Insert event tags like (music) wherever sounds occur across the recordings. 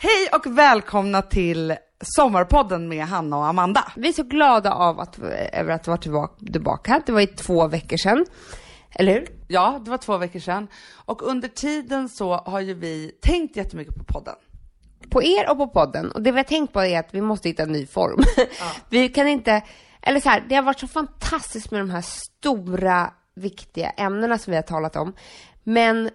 Hej och välkomna till Sommarpodden med Hanna och Amanda. Vi är så glada av att, över att vara tillbaka. Det var ju två veckor sedan. Eller hur? Ja, det var två veckor sedan. Och under tiden så har ju vi tänkt jättemycket på podden. På er och på podden. Och det vi har tänkt på är att vi måste hitta en ny form. Ja. (laughs) vi kan inte, eller så här, det har varit så fantastiskt med de här stora, viktiga ämnena som vi har talat om. Men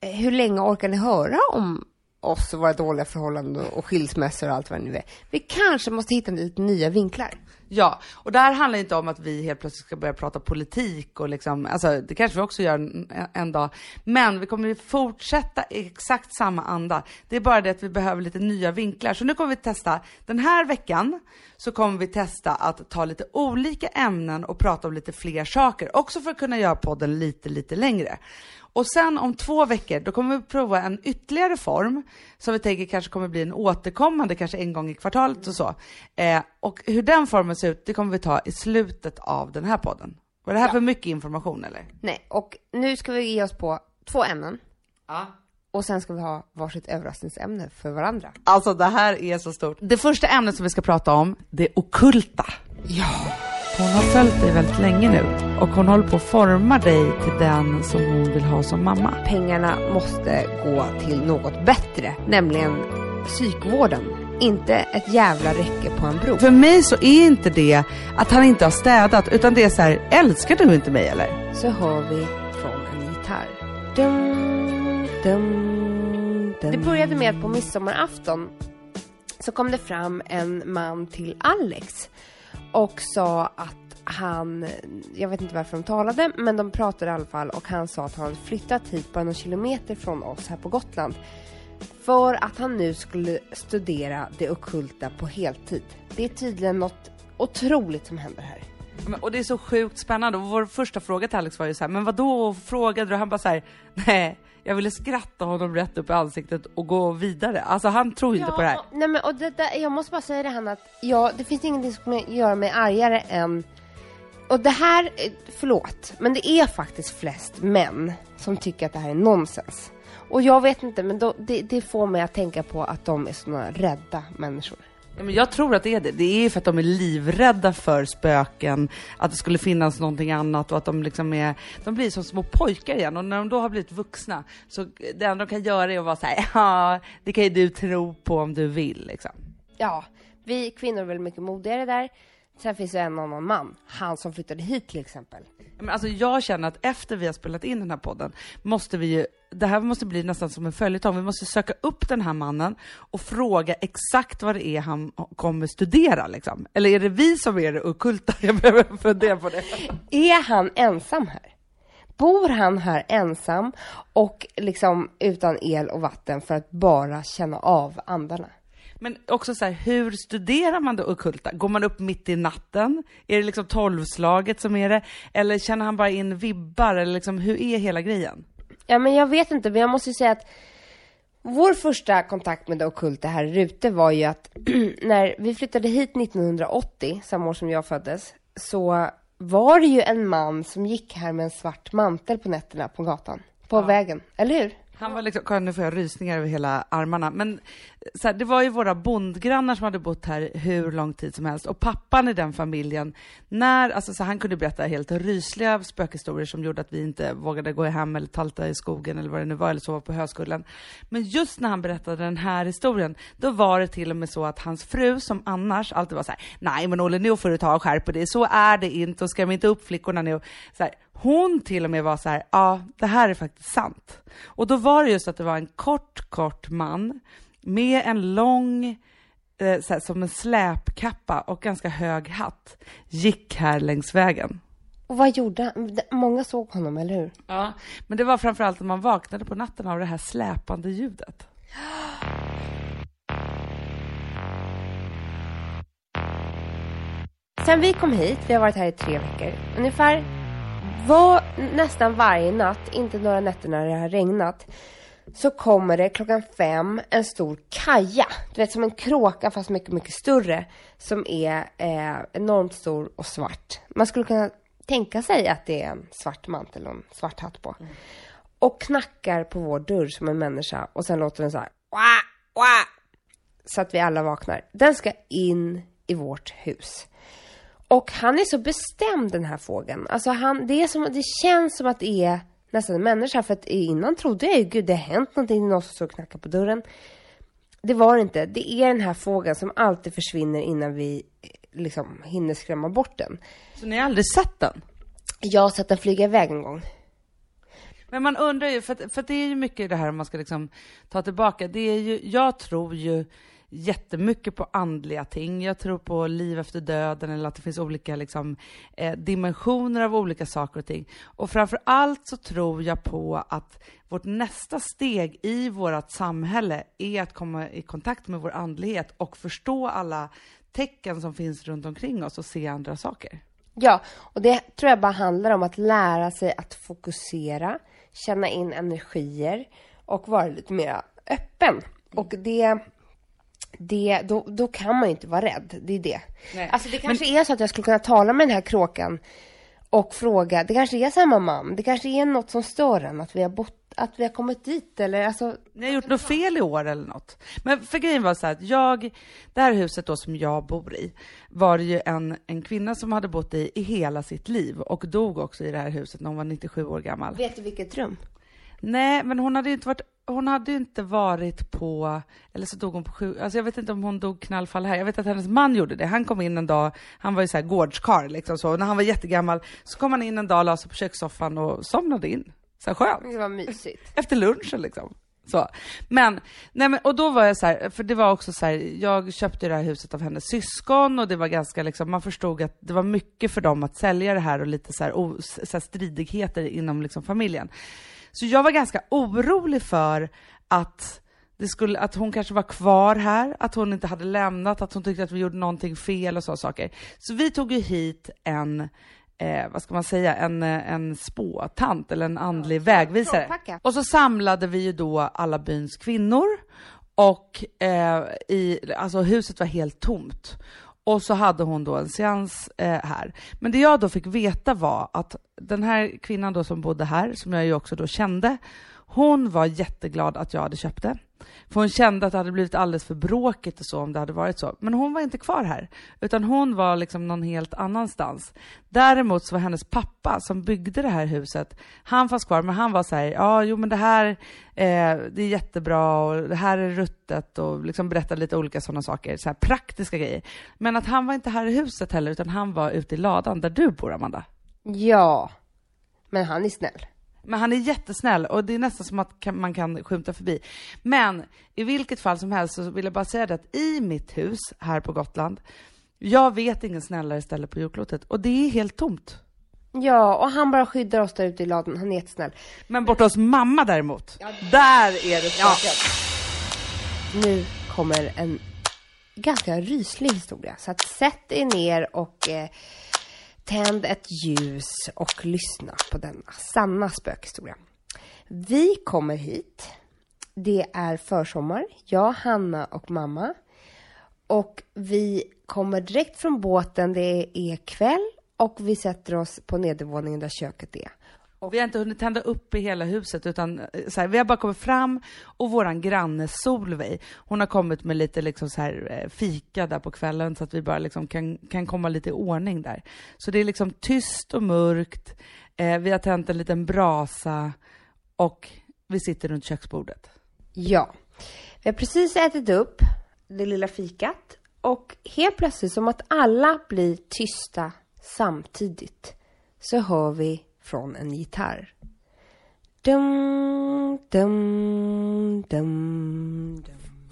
eh, hur länge orkar ni höra om oss och våra dåliga förhållanden och skilsmässor och allt vad det nu är. Vi kanske måste hitta lite nya vinklar. Ja, och det här handlar inte om att vi helt plötsligt ska börja prata politik och liksom, alltså det kanske vi också gör en, en dag. Men vi kommer ju fortsätta i exakt samma anda. Det är bara det att vi behöver lite nya vinklar. Så nu kommer vi testa, den här veckan så kommer vi testa att ta lite olika ämnen och prata om lite fler saker. Också för att kunna göra podden lite, lite längre. Och sen om två veckor, då kommer vi prova en ytterligare form som vi tänker kanske kommer bli en återkommande, kanske en gång i kvartalet och så. Eh, och hur den formen ser ut, det kommer vi ta i slutet av den här podden. Var det här ja. för mycket information eller? Nej, och nu ska vi ge oss på två ämnen. Ja. Och sen ska vi ha varsitt överraskningsämne för varandra. Alltså det här är så stort. Det första ämnet som vi ska prata om, det okulta. Ja. Hon har följt dig väldigt länge nu och hon håller på att forma dig till den som hon vill ha som mamma. Pengarna måste gå till något bättre, nämligen psykvården. Inte ett jävla räcke på en bro. För mig så är inte det att han inte har städat, utan det är så här, älskar du inte mig eller? Så hör vi från en gitarr. Dum, dum, dum. Det började med att på midsommarafton så kom det fram en man till Alex och sa att han, jag vet inte varför de talade, men de pratade i alla fall och han sa att han flyttat hit bara någon kilometer från oss här på Gotland. För att han nu skulle studera det okulta på heltid. Det är tydligen något otroligt som händer här. Och det är så sjukt spännande och vår första fråga till Alex var ju så här, men vad då frågade du? Han bara så här, nej, jag ville skratta honom rätt upp i ansiktet och gå vidare. Alltså han tror ja, inte på det här. Nej men och det där, jag måste bara säga det Hanna, att ja, det finns ingenting som gör mig argare än och det här, eh, förlåt, men det är faktiskt flest män som tycker att det här är nonsens. Och jag vet inte, men då, det, det får mig att tänka på att de är såna rädda människor. Ja, men jag tror att det är det. Det är för att de är livrädda för spöken, att det skulle finnas någonting annat och att de liksom är, de blir som små pojkar igen och när de då har blivit vuxna så det enda de kan göra är att vara så här, (laughs) ja, det kan ju du tro på om du vill liksom. Ja, vi kvinnor är väl mycket modigare där. Sen finns det en annan man, han som flyttade hit till exempel. Men alltså jag känner att efter vi har spelat in den här podden måste vi ju, det här måste bli nästan som en följetong. Vi måste söka upp den här mannen och fråga exakt vad det är han kommer studera liksom. Eller är det vi som är det okulta? (laughs) Jag behöver fundera på det. Är han ensam här? Bor han här ensam och liksom utan el och vatten för att bara känna av andarna? Men också så här, hur studerar man det okulta? Går man upp mitt i natten? Är det liksom tolvslaget som är det? Eller känner han bara in vibbar? Eller liksom, hur är hela grejen? Ja, men jag vet inte, men jag måste ju säga att vår första kontakt med det okulta här i Rute var ju att (clears throat) när vi flyttade hit 1980, samma år som jag föddes, så var det ju en man som gick här med en svart mantel på nätterna på gatan, på ja. vägen, eller hur? Han var liksom, kolla nu får jag rysningar över hela armarna. Men så här, det var ju våra bondgrannar som hade bott här hur lång tid som helst. Och pappan i den familjen, när, alltså så han kunde berätta helt rysliga spökhistorier som gjorde att vi inte vågade gå hem eller talta i skogen eller vad det nu var, eller sova på höskullen. Men just när han berättade den här historien, då var det till och med så att hans fru, som annars alltid var så här, nej men Olle nu får du ta och skärpa dig, så är det inte och skräm inte upp flickorna nu. Så här, hon till och med var så här, ja, det här är faktiskt sant. Och då var det just att det var en kort, kort man med en lång, eh, så här, som en släpkappa och ganska hög hatt, gick här längs vägen. Och vad gjorde han? Många såg honom, eller hur? Ja, men det var framförallt när man vaknade på natten av det här släpande ljudet. Sen vi kom hit, vi har varit här i tre veckor, ungefär var, nästan varje natt, inte några nätter när det har regnat, så kommer det klockan fem en stor kaja. Du vet som en kråka fast mycket, mycket större. Som är eh, enormt stor och svart. Man skulle kunna tänka sig att det är en svart mantel och en svart hatt på. Mm. Och knackar på vår dörr som en människa och sen låter den så här. Wah, wah. så att vi alla vaknar. Den ska in i vårt hus. Och han är så bestämd den här fågeln. Alltså han, det, är som, det känns som att det är nästan en människa. För att innan trodde jag ju, gud det har hänt någonting, någon som står och på dörren. Det var det inte. Det är den här fågeln som alltid försvinner innan vi liksom hinner skrämma bort den. Så ni har aldrig sett den? Jag har sett den flyga iväg en gång. Men man undrar ju, för, för det är ju mycket det här om man ska liksom ta tillbaka, det är ju, jag tror ju jättemycket på andliga ting. Jag tror på liv efter döden eller att det finns olika liksom, eh, dimensioner av olika saker och ting. Och framför allt så tror jag på att vårt nästa steg i vårt samhälle är att komma i kontakt med vår andlighet och förstå alla tecken som finns runt omkring oss och se andra saker. Ja, och det tror jag bara handlar om att lära sig att fokusera, känna in energier och vara lite mer öppen. Och det det, då, då kan man ju inte vara rädd. Det är det. Nej. Alltså det kanske Men... är så att jag skulle kunna tala med den här kråkan och fråga, det kanske är samma man, det kanske är något som stör en, att vi har bott att vi har kommit dit eller alltså... Ni har gjort något fel i år eller något. Men för grejen var så här att jag, det här huset då som jag bor i, var det ju en, en kvinna som hade bott i i hela sitt liv och dog också i det här huset när hon var 97 år gammal. Vet du vilket rum? Nej, men hon hade ju inte varit hon hade ju inte varit på, eller så dog hon på sjuk, alltså jag vet inte om hon dog knallfall här. Jag vet att hennes man gjorde det. Han kom in en dag, han var ju såhär gårdskarl liksom så, när han var jättegammal så kom han in en dag, la sig på kökssoffan och somnade in. Så skönt. Det var mysigt. (laughs) Efter lunchen liksom. Så. Men, nej men, och då var jag så här, för det var också så här, jag köpte det här huset av hennes syskon och det var ganska liksom, man förstod att det var mycket för dem att sälja det här och lite så här, o, så här stridigheter inom liksom familjen. Så jag var ganska orolig för att, det skulle, att hon kanske var kvar här, att hon inte hade lämnat, att hon tyckte att vi gjorde någonting fel och så saker. Så vi tog ju hit en eh, vad ska man säga, en, en spåtant eller en andlig ja, vägvisare. Frånpacka. Och så samlade vi ju då alla byns kvinnor och eh, i, alltså huset var helt tomt. Och så hade hon då en seans eh, här. Men det jag då fick veta var att den här kvinnan då som bodde här, som jag ju också då kände, hon var jätteglad att jag hade köpt det. För hon kände att det hade blivit alldeles för bråkigt och så om det hade varit så. Men hon var inte kvar här, utan hon var liksom någon helt annanstans. Däremot så var hennes pappa som byggde det här huset, han fanns kvar, men han var så här, ja, jo men det här, eh, det är jättebra och det här är ruttet och liksom berättade lite olika sådana saker, så här praktiska grejer. Men att han var inte här i huset heller, utan han var ute i ladan där du bor, Amanda. Ja, men han är snäll. Men han är jättesnäll och det är nästan som att man kan skymta förbi. Men i vilket fall som helst så vill jag bara säga det att i mitt hus här på Gotland, jag vet ingen snällare ställe på jordklotet och det är helt tomt. Ja, och han bara skyddar oss där ute i ladan. Han är jättesnäll. Men borta hos mamma däremot, ja. där är det ja. Nu kommer en ganska ryslig historia. Så att sätt er ner och eh, Tänd ett ljus och lyssna på denna sanna spökhistoria. Vi kommer hit. Det är försommar. Jag, Hanna och mamma. Och vi kommer direkt från båten. Det är kväll och vi sätter oss på nedervåningen där köket är. Och vi har inte hunnit tända upp i hela huset utan eh, så här, vi har bara kommit fram och våran granne Solveig, hon har kommit med lite liksom så här eh, fika där på kvällen så att vi bara liksom kan, kan komma lite i ordning där. Så det är liksom tyst och mörkt, eh, vi har tänt en liten brasa och vi sitter runt köksbordet. Ja. Vi har precis ätit upp det lilla fikat och helt plötsligt som att alla blir tysta samtidigt så hör vi från en gitarr. Dum, dum, dum,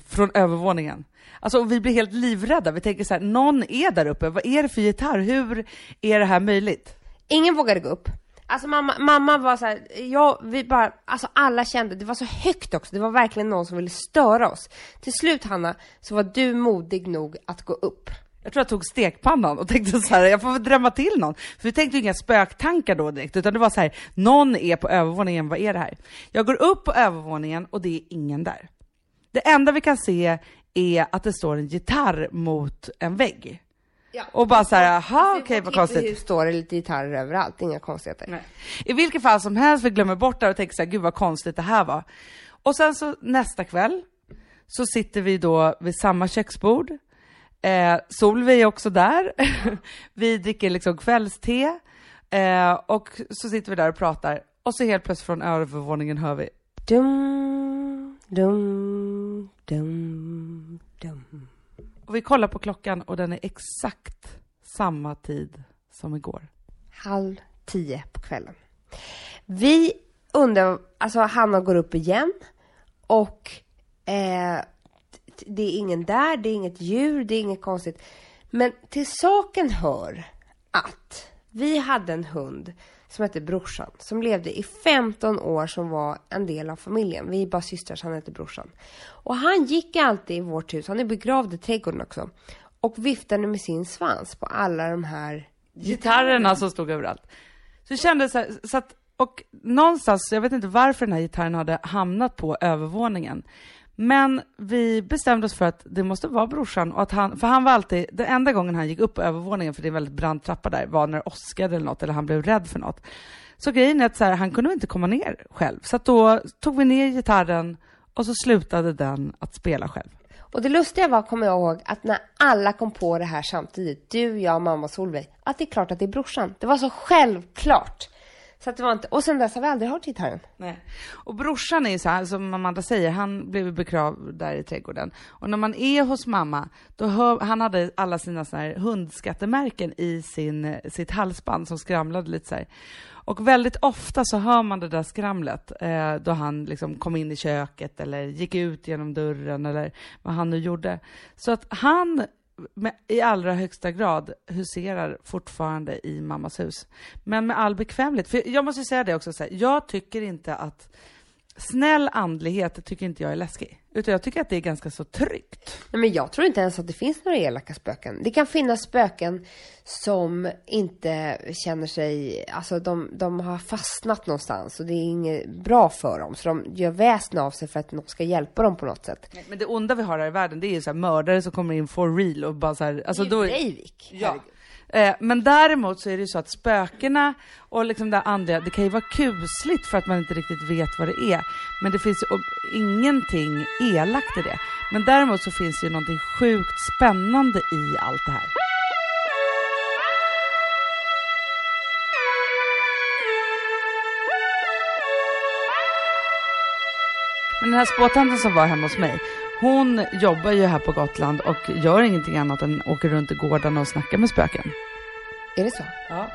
från övervåningen. Alltså vi blir helt livrädda. Vi tänker så här, någon är där uppe. Vad är det för gitarr? Hur är det här möjligt? Ingen vågade gå upp. Alltså mamma, mamma var så här, ja, vi bara, alltså alla kände, det var så högt också, det var verkligen någon som ville störa oss. Till slut Hanna, så var du modig nog att gå upp. Jag tror jag tog stekpannan och tänkte så här, jag får väl drömma till någon. För vi tänkte inga spöktankar då direkt, utan det var så här, någon är på övervåningen, vad är det här? Jag går upp på övervåningen och det är ingen där. Det enda vi kan se är att det står en gitarr mot en vägg. Ja. Och bara så här, jaha okej okay, vad konstigt. I står det lite gitarrer överallt, inga konstigheter. Nej. I vilket fall som helst, vi glömmer bort det och tänker så här, gud vad konstigt det här var. Och sen så nästa kväll så sitter vi då vid samma köksbord. Eh, Solveig är också där. (laughs) vi dricker liksom kvällste. Eh, och så sitter vi där och pratar. Och så helt plötsligt från övervåningen hör vi Dum, dum, dum, dum. Och vi kollar på klockan och den är exakt samma tid som igår. Halv tio på kvällen. Vi undrar, alltså Hanna går upp igen och eh, det är ingen där, det är inget djur, det är inget konstigt. Men till saken hör att vi hade en hund som hette Brorsan, som levde i 15 år som var en del av familjen. Vi är bara systrar, så han hette Brorsan. Och han gick alltid i vårt hus, han är begravd i trädgården också, och viftade med sin svans på alla de här gitarrerna som stod överallt. Så det kändes så, här, så att, och någonstans, jag vet inte varför den här gitarren hade hamnat på övervåningen. Men vi bestämde oss för att det måste vara brorsan och att han, för han var alltid, den enda gången han gick upp på övervåningen, för det är en väldigt brant trappa där, var när det åskade eller något, eller han blev rädd för något. Så grejen är att så här, han kunde inte komma ner själv, så att då tog vi ner gitarren och så slutade den att spela själv. Och det lustiga var, kommer jag ihåg, att när alla kom på det här samtidigt, du, jag, mamma, Solveig, att det är klart att det är brorsan. Det var så självklart. Så att det var inte, och sen dess har vi aldrig hört gitarren. Nej. Och brorsan är ju så här, som Amanda säger, han blev begravd där i trädgården. Och när man är hos mamma, då hör, han hade alla sina så här hundskattemärken i sin, sitt halsband som skramlade lite så här. Och väldigt ofta så hör man det där skramlet eh, då han liksom kom in i köket eller gick ut genom dörren eller vad han nu gjorde. Så att han i allra högsta grad huserar fortfarande i mammas hus. Men med all bekvämlighet. För jag måste säga det också, så här, jag tycker inte att snäll andlighet tycker inte jag är läskig. Utan jag tycker att det är ganska så tryggt. Nej, men jag tror inte ens att det finns några elaka spöken. Det kan finnas spöken som inte känner sig, alltså de, de har fastnat någonstans och det är inget bra för dem. Så de gör väsen av sig för att någon ska hjälpa dem på något sätt. Men det onda vi har här i världen, det är ju så mördare som kommer in for real och bara så här, alltså det är då... Breivik. Ja. Eh, men däremot så är det ju så att spökena och liksom det andra, det kan ju vara kusligt för att man inte riktigt vet vad det är. Men det finns ju ingenting elakt i det. Men däremot så finns det ju någonting sjukt spännande i allt det här. Men den här spåtanten som var hemma hos mig, hon jobbar ju här på Gotland och gör ingenting annat än åker runt i gårdarna och snackar med spöken. Är det så? Ja.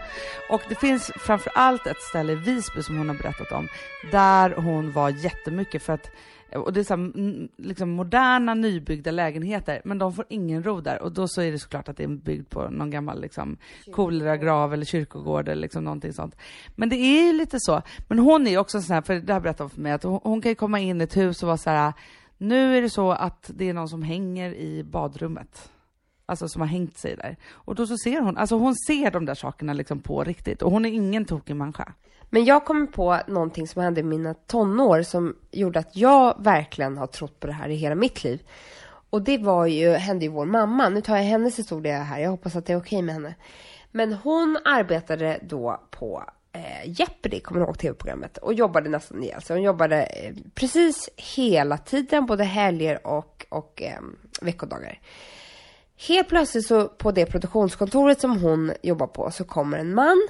Och det finns framför allt ett ställe i Visby som hon har berättat om, där hon var jättemycket för att och det är så här, liksom moderna nybyggda lägenheter, men de får ingen ro där. Och då så är det såklart att det är byggt på någon gammal liksom, koleragrav eller kyrkogård eller liksom någonting sånt. Men det är ju lite så. Men hon är också sån här, för det här berättade hon för mig, att hon, hon kan ju komma in i ett hus och vara så här, nu är det så att det är någon som hänger i badrummet. Alltså som har hängt sig där. Och då så ser hon, alltså hon ser de där sakerna liksom på riktigt. Och hon är ingen tokig människa. Men jag kommer på någonting som hände i mina tonår som gjorde att jag verkligen har trott på det här i hela mitt liv. Och det var ju, hände ju vår mamma. Nu tar jag hennes historia här. Jag hoppas att det är okej med henne. Men hon arbetade då på eh, Jeopardy, kommer du ihåg tv-programmet? Och jobbade nästan ihjäl sig. Hon jobbade eh, precis hela tiden, både helger och, och eh, veckodagar. Helt plötsligt så på det produktionskontoret som hon jobbar på så kommer en man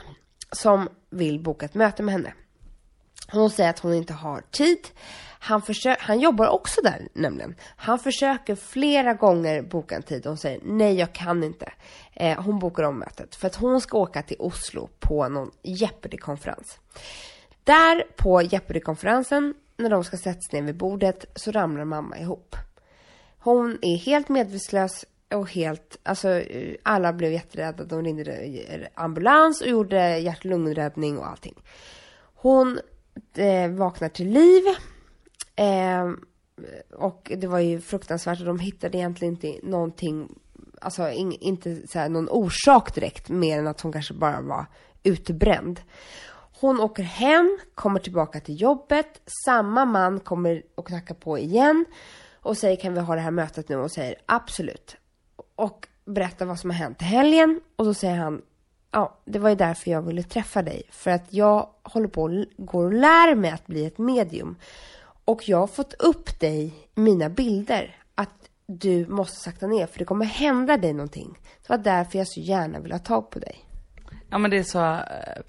som vill boka ett möte med henne. Hon säger att hon inte har tid. Han, han jobbar också där nämligen. Han försöker flera gånger boka en tid och hon säger nej jag kan inte. Eh, hon bokar om mötet för att hon ska åka till Oslo på någon Jeopardy-konferens. Där på Jeopardy-konferensen, när de ska sätta sig ner vid bordet, så ramlar mamma ihop. Hon är helt medvetslös och helt, alltså eh, alla blev jätterädda. De ringde ambulans och gjorde hjärt-lungräddning och allting. Hon eh, vaknar till liv. Eh, och det var ju fruktansvärt och de hittade egentligen inte någonting, alltså in, inte så här, någon orsak direkt mer än att hon kanske bara var utbränd. Hon åker hem, kommer tillbaka till jobbet, samma man kommer och knackar på igen och säger kan vi ha det här mötet nu och säger absolut och berättar vad som har hänt i helgen. Och då säger han, ja, det var ju därför jag ville träffa dig. För att jag håller på och går och lär mig att bli ett medium. Och jag har fått upp dig i mina bilder. Att du måste sakta ner för det kommer hända dig någonting. Det var därför jag så gärna vill ha tag på dig. Ja men det är så eh,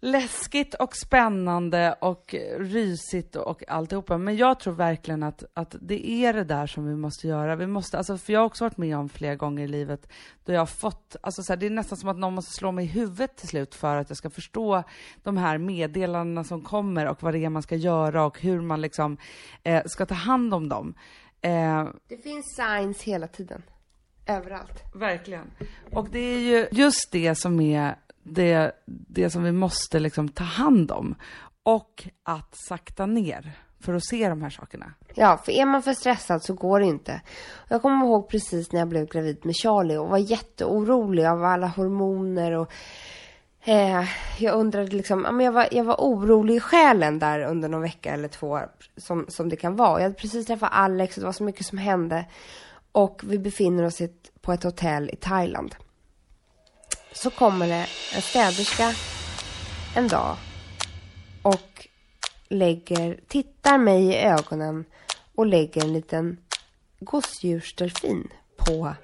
läskigt och spännande och rysigt och alltihopa. Men jag tror verkligen att, att det är det där som vi måste göra. Vi måste, alltså, för jag har också varit med om flera gånger i livet då jag har fått, alltså så här, det är nästan som att någon måste slå mig i huvudet till slut för att jag ska förstå de här meddelandena som kommer och vad det är man ska göra och hur man liksom eh, ska ta hand om dem. Eh, det finns signs hela tiden. Överallt. Verkligen. Och det är ju just det som är det, det som vi måste liksom ta hand om. Och att sakta ner för att se de här sakerna. Ja, för är man för stressad så går det inte. Jag kommer ihåg precis när jag blev gravid med Charlie och var jätteorolig av alla hormoner och eh, jag undrade liksom, jag var, jag var orolig i själen där under någon vecka eller två som, som det kan vara. Jag hade precis träffat Alex och det var så mycket som hände. Och vi befinner oss på ett hotell i Thailand så kommer det en städerska en dag och lägger, tittar mig i ögonen och lägger en liten gosedjursdelfin på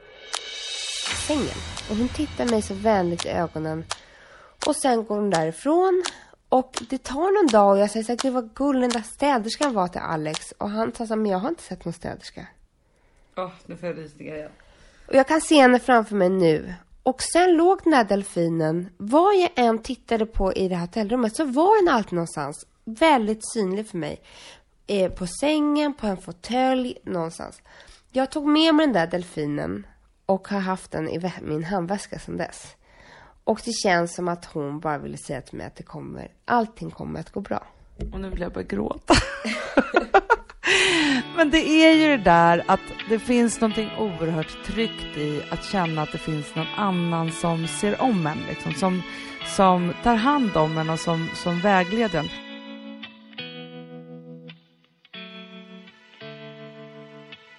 sängen. Och hon tittar mig så vänligt i ögonen. Och sen går hon därifrån. Och det tar någon dag och jag säger så här, gud vad gullig den där städerskan var till Alex. Och han sa så här, men jag har inte sett någon städerska. Åh, oh, nu får jag rysningar igen. Och jag kan se henne framför mig nu. Och sen låg den här delfinen, vad jag än tittade på i det här hotellrummet så var den alltid någonstans väldigt synlig för mig. Eh, på sängen, på en fåtölj, någonstans. Jag tog med mig den där delfinen och har haft den i min handväska sedan dess. Och det känns som att hon bara ville säga till mig att det kommer, allting kommer att gå bra. Och nu vill jag börja gråta. (laughs) Men det är ju det där att det finns någonting oerhört tryggt i att känna att det finns någon annan som ser om en, liksom, som, som tar hand om en och som, som vägleder en.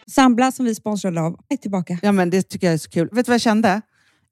Sambla som vi sponsrade av är tillbaka. Ja, men det tycker jag är så kul. Vet du vad jag kände?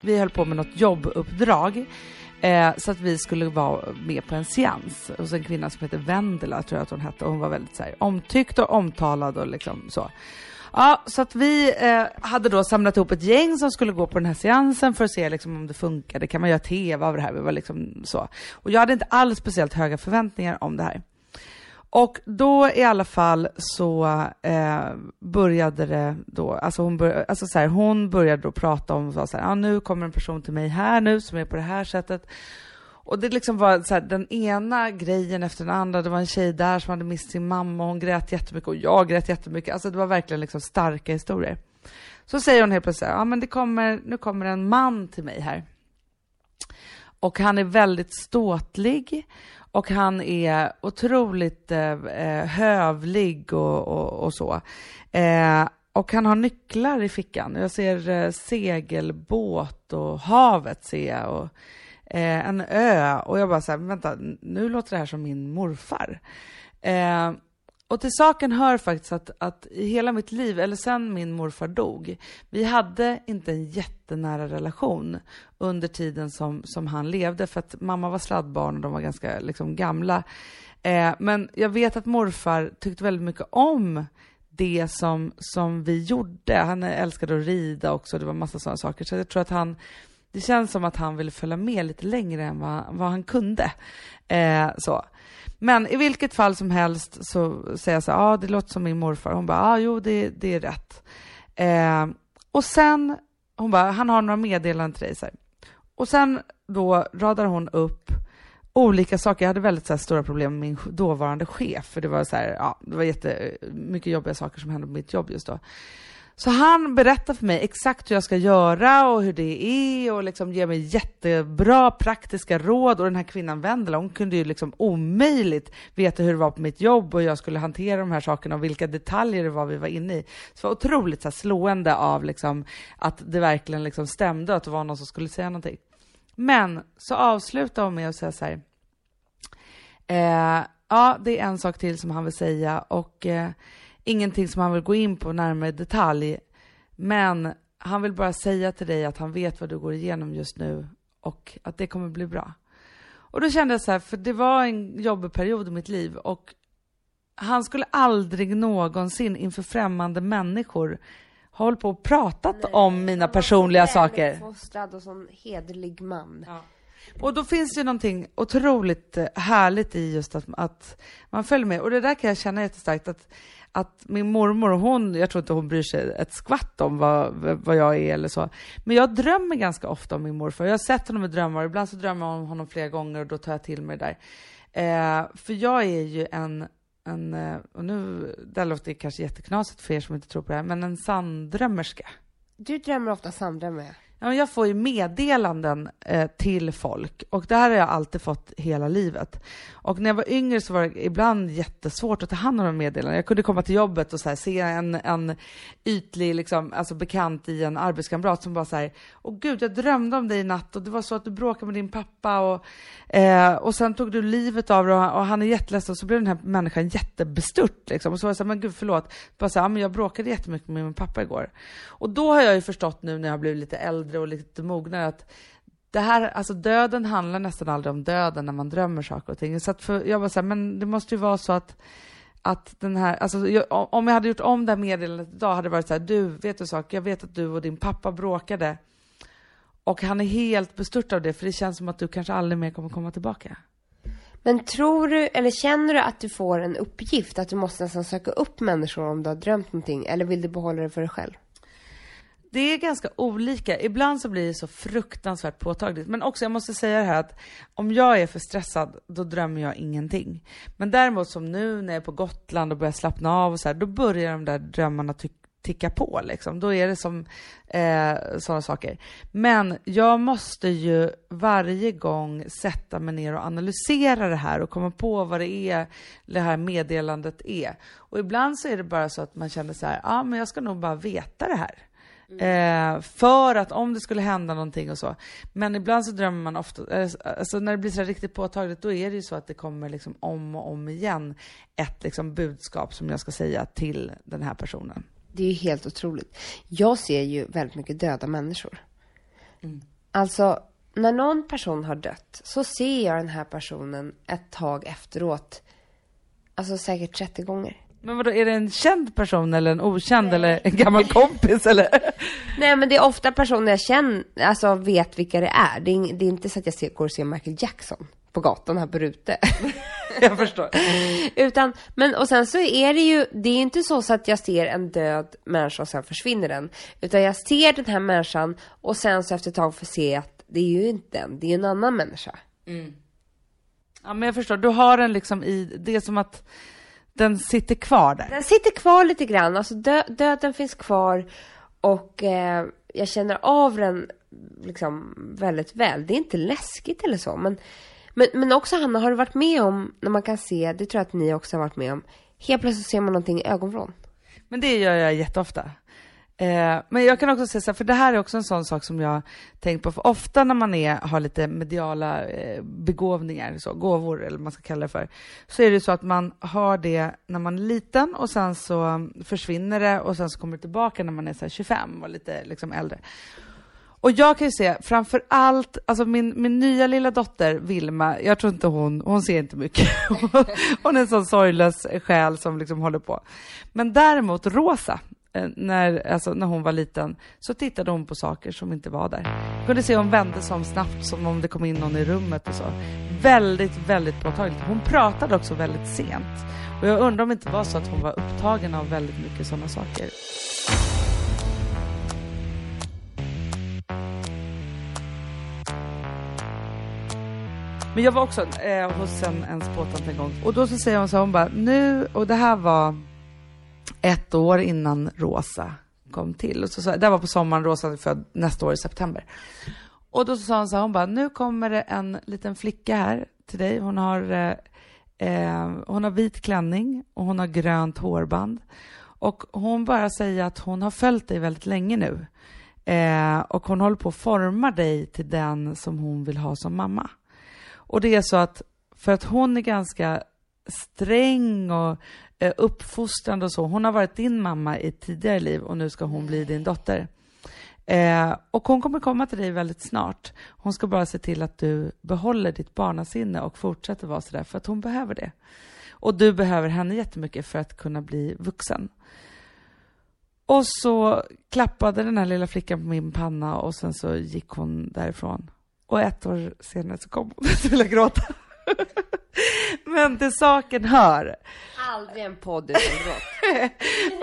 Vi höll på med något jobbuppdrag Eh, så att vi skulle vara med på en seans hos en kvinna som heter Vendela, tror jag att hon hette. Och hon var väldigt så här, omtyckt och omtalad och liksom så. Ja, så att vi eh, hade då samlat ihop ett gäng som skulle gå på den här seansen för att se liksom, om det funkade. Kan man göra TV av det här? Vi var liksom så. Och jag hade inte alls speciellt höga förväntningar om det här. Och då i alla fall så eh, började det då, alltså hon, bör, alltså så här, hon började då prata om, så här, ah, nu kommer en person till mig här nu som är på det här sättet. Och det liksom var så här, den ena grejen efter den andra. Det var en tjej där som hade mist sin mamma och hon grät jättemycket och jag grät jättemycket. Alltså det var verkligen liksom starka historier. Så säger hon helt plötsligt, ja ah, men det kommer, nu kommer en man till mig här. Och han är väldigt ståtlig och han är otroligt eh, eh, hövlig och, och, och så. Eh, och han har nycklar i fickan. Jag ser eh, segelbåt och havet ser jag och eh, en ö. Och jag bara så här, vänta, nu låter det här som min morfar. Eh, och till saken hör faktiskt att, att i hela mitt liv, eller sen min morfar dog, vi hade inte en jättenära relation under tiden som, som han levde, för att mamma var sladdbarn och de var ganska liksom, gamla. Eh, men jag vet att morfar tyckte väldigt mycket om det som, som vi gjorde. Han älskade att rida också, det var massa sådana saker. Så jag tror att han, det känns som att han ville följa med lite längre än vad, vad han kunde. Eh, så. Men i vilket fall som helst så säger jag så ja ah, det låter som min morfar. Hon bara, ja ah, jo det, det är rätt. Eh, och sen, hon bara, han har några meddelanden till dig. Så här. Och sen då radar hon upp olika saker. Jag hade väldigt så här, stora problem med min dåvarande chef, för det var så här, ja, det var jättemycket jobbiga saker som hände på mitt jobb just då. Så han berättar för mig exakt hur jag ska göra och hur det är och liksom ger mig jättebra praktiska råd. Och den här kvinnan Vendela, hon kunde ju liksom omöjligt veta hur det var på mitt jobb och hur jag skulle hantera de här sakerna och vilka detaljer det var vi var inne i. Så det var otroligt så här, slående av liksom, att det verkligen liksom stämde att det var någon som skulle säga någonting. Men så avslutar hon med att säga så här. Eh, ja, det är en sak till som han vill säga och eh, ingenting som han vill gå in på närmare detalj. Men han vill bara säga till dig att han vet vad du går igenom just nu och att det kommer bli bra. Och då kände jag så här, för det var en jobbig period i mitt liv och han skulle aldrig någonsin inför främmande människor håll på och pratat Nej, om mina personliga saker. fostrad och sån hederlig man. Ja. Och då finns det någonting otroligt härligt i just att, att man följer med. Och det där kan jag känna jättestarkt att att min mormor, hon, jag tror inte hon bryr sig ett skvatt om vad, vad jag är eller så. Men jag drömmer ganska ofta om min morfar. Jag har sett honom i drömmar, ibland så drömmer jag om honom flera gånger och då tar jag till mig det där. Eh, för jag är ju en, en, eh, och nu, det låter kanske jätteknasigt för er som inte tror på det här, men en sanndrömmerska. Du drömmer ofta sanndrömmar? Ja, jag får ju meddelanden eh, till folk och det här har jag alltid fått hela livet. Och när jag var yngre så var det ibland jättesvårt att ta hand om de meddelandena. Jag kunde komma till jobbet och så här, se en, en ytlig liksom, alltså bekant i en arbetskamrat som bara så här, åh gud, jag drömde om dig i natt och det var så att du bråkade med din pappa och, eh, och sen tog du livet av dig och, och han är jätteledsen och så blev den här människan jättebestört liksom. Och så var jag så här, men gud förlåt, bara så här, men jag bråkade jättemycket med min pappa igår. Och då har jag ju förstått nu när jag har blivit lite äldre och lite mognare att det här, alltså döden handlar nästan aldrig om döden när man drömmer saker och ting. Så att för, jag var så här, men det måste ju vara så att, att den här, alltså jag, om jag hade gjort om det här meddelandet idag hade det varit så här, du, vet du sak, jag vet att du och din pappa bråkade och han är helt bestört av det, för det känns som att du kanske aldrig mer kommer komma tillbaka. Men tror du, eller känner du att du får en uppgift, att du måste nästan söka upp människor om du har drömt någonting, eller vill du behålla det för dig själv? Det är ganska olika. Ibland så blir det så fruktansvärt påtagligt. Men också, jag måste säga det här att om jag är för stressad, då drömmer jag ingenting. Men däremot som nu när jag är på Gotland och börjar slappna av och så här, då börjar de där drömmarna ticka på liksom. Då är det som eh, sådana saker. Men jag måste ju varje gång sätta mig ner och analysera det här och komma på vad det är det här meddelandet är. Och ibland så är det bara så att man känner så här, ja ah, men jag ska nog bara veta det här. Eh, för att om det skulle hända någonting och så. Men ibland så drömmer man ofta, eh, alltså när det blir så riktigt påtagligt, då är det ju så att det kommer liksom om och om igen ett liksom budskap som jag ska säga till den här personen. Det är ju helt otroligt. Jag ser ju väldigt mycket döda människor. Mm. Alltså, när någon person har dött så ser jag den här personen ett tag efteråt. Alltså säkert 30 gånger. Men vadå, är det en känd person eller en okänd eller en gammal (laughs) kompis eller? Nej men det är ofta personer jag känner, alltså vet vilka det är. Det är, det är inte så att jag ser, går och ser Michael Jackson på gatan här på Rute. (laughs) Jag förstår. (laughs) Utan, men och sen så är det ju, det är inte så, så att jag ser en död människa och sen försvinner den. Utan jag ser den här människan och sen så efter ett tag får se att det är ju inte den, det är en annan människa. Ja men jag förstår, du har den liksom i, det är som att den sitter kvar där. Den sitter kvar lite grann, alltså dö, döden finns kvar och eh, jag känner av den liksom väldigt väl. Det är inte läskigt eller så, men, men, men också Hanna, har du varit med om, när man kan se, det tror jag att ni också har varit med om, helt plötsligt ser man någonting i ögonvrån. Men det gör jag jätteofta. Eh, men jag kan också säga så här, för det här är också en sån sak som jag tänkt på, för ofta när man är, har lite mediala eh, begåvningar, så, gåvor eller vad man ska kalla det för, så är det så att man har det när man är liten och sen så försvinner det och sen så kommer det tillbaka när man är så här 25 och lite liksom äldre. Och jag kan ju se framför allt, alltså min, min nya lilla dotter Vilma, jag tror inte hon, hon ser inte mycket. (laughs) hon är en sån sorglös själ som liksom håller på. Men däremot Rosa, Eh, när, alltså, när hon var liten, så tittade hon på saker som inte var där. Jag kunde se hon vände sig om snabbt som om det kom in någon i rummet och så. Väldigt, väldigt påtagligt. Hon pratade också väldigt sent. Och jag undrar om det inte var så att hon var upptagen av väldigt mycket sådana saker. Men jag var också eh, hos en, en spåtant en gång och då så säger hon så här, hon bara nu, och det här var ett år innan Rosa kom till. Och så, så, det var på sommaren, Rosa är född nästa år i september. Och då så sa hon så här, hon bara, nu kommer det en liten flicka här till dig. Hon har, eh, eh, hon har vit klänning och hon har grönt hårband. Och hon bara säger att hon har följt dig väldigt länge nu. Eh, och hon håller på att forma dig till den som hon vill ha som mamma. Och det är så att för att hon är ganska sträng och eh, uppfostrande och så. Hon har varit din mamma i ett tidigare liv och nu ska hon bli din dotter. Eh, och hon kommer komma till dig väldigt snart. Hon ska bara se till att du behåller ditt barnasinne och fortsätter vara sådär för att hon behöver det. Och du behöver henne jättemycket för att kunna bli vuxen. Och så klappade den här lilla flickan på min panna och sen så gick hon därifrån. Och ett år senare så kom hon. (laughs) Jag ville gråta. (laughs) Men till saken hör. Aldrig en podd utan gråt.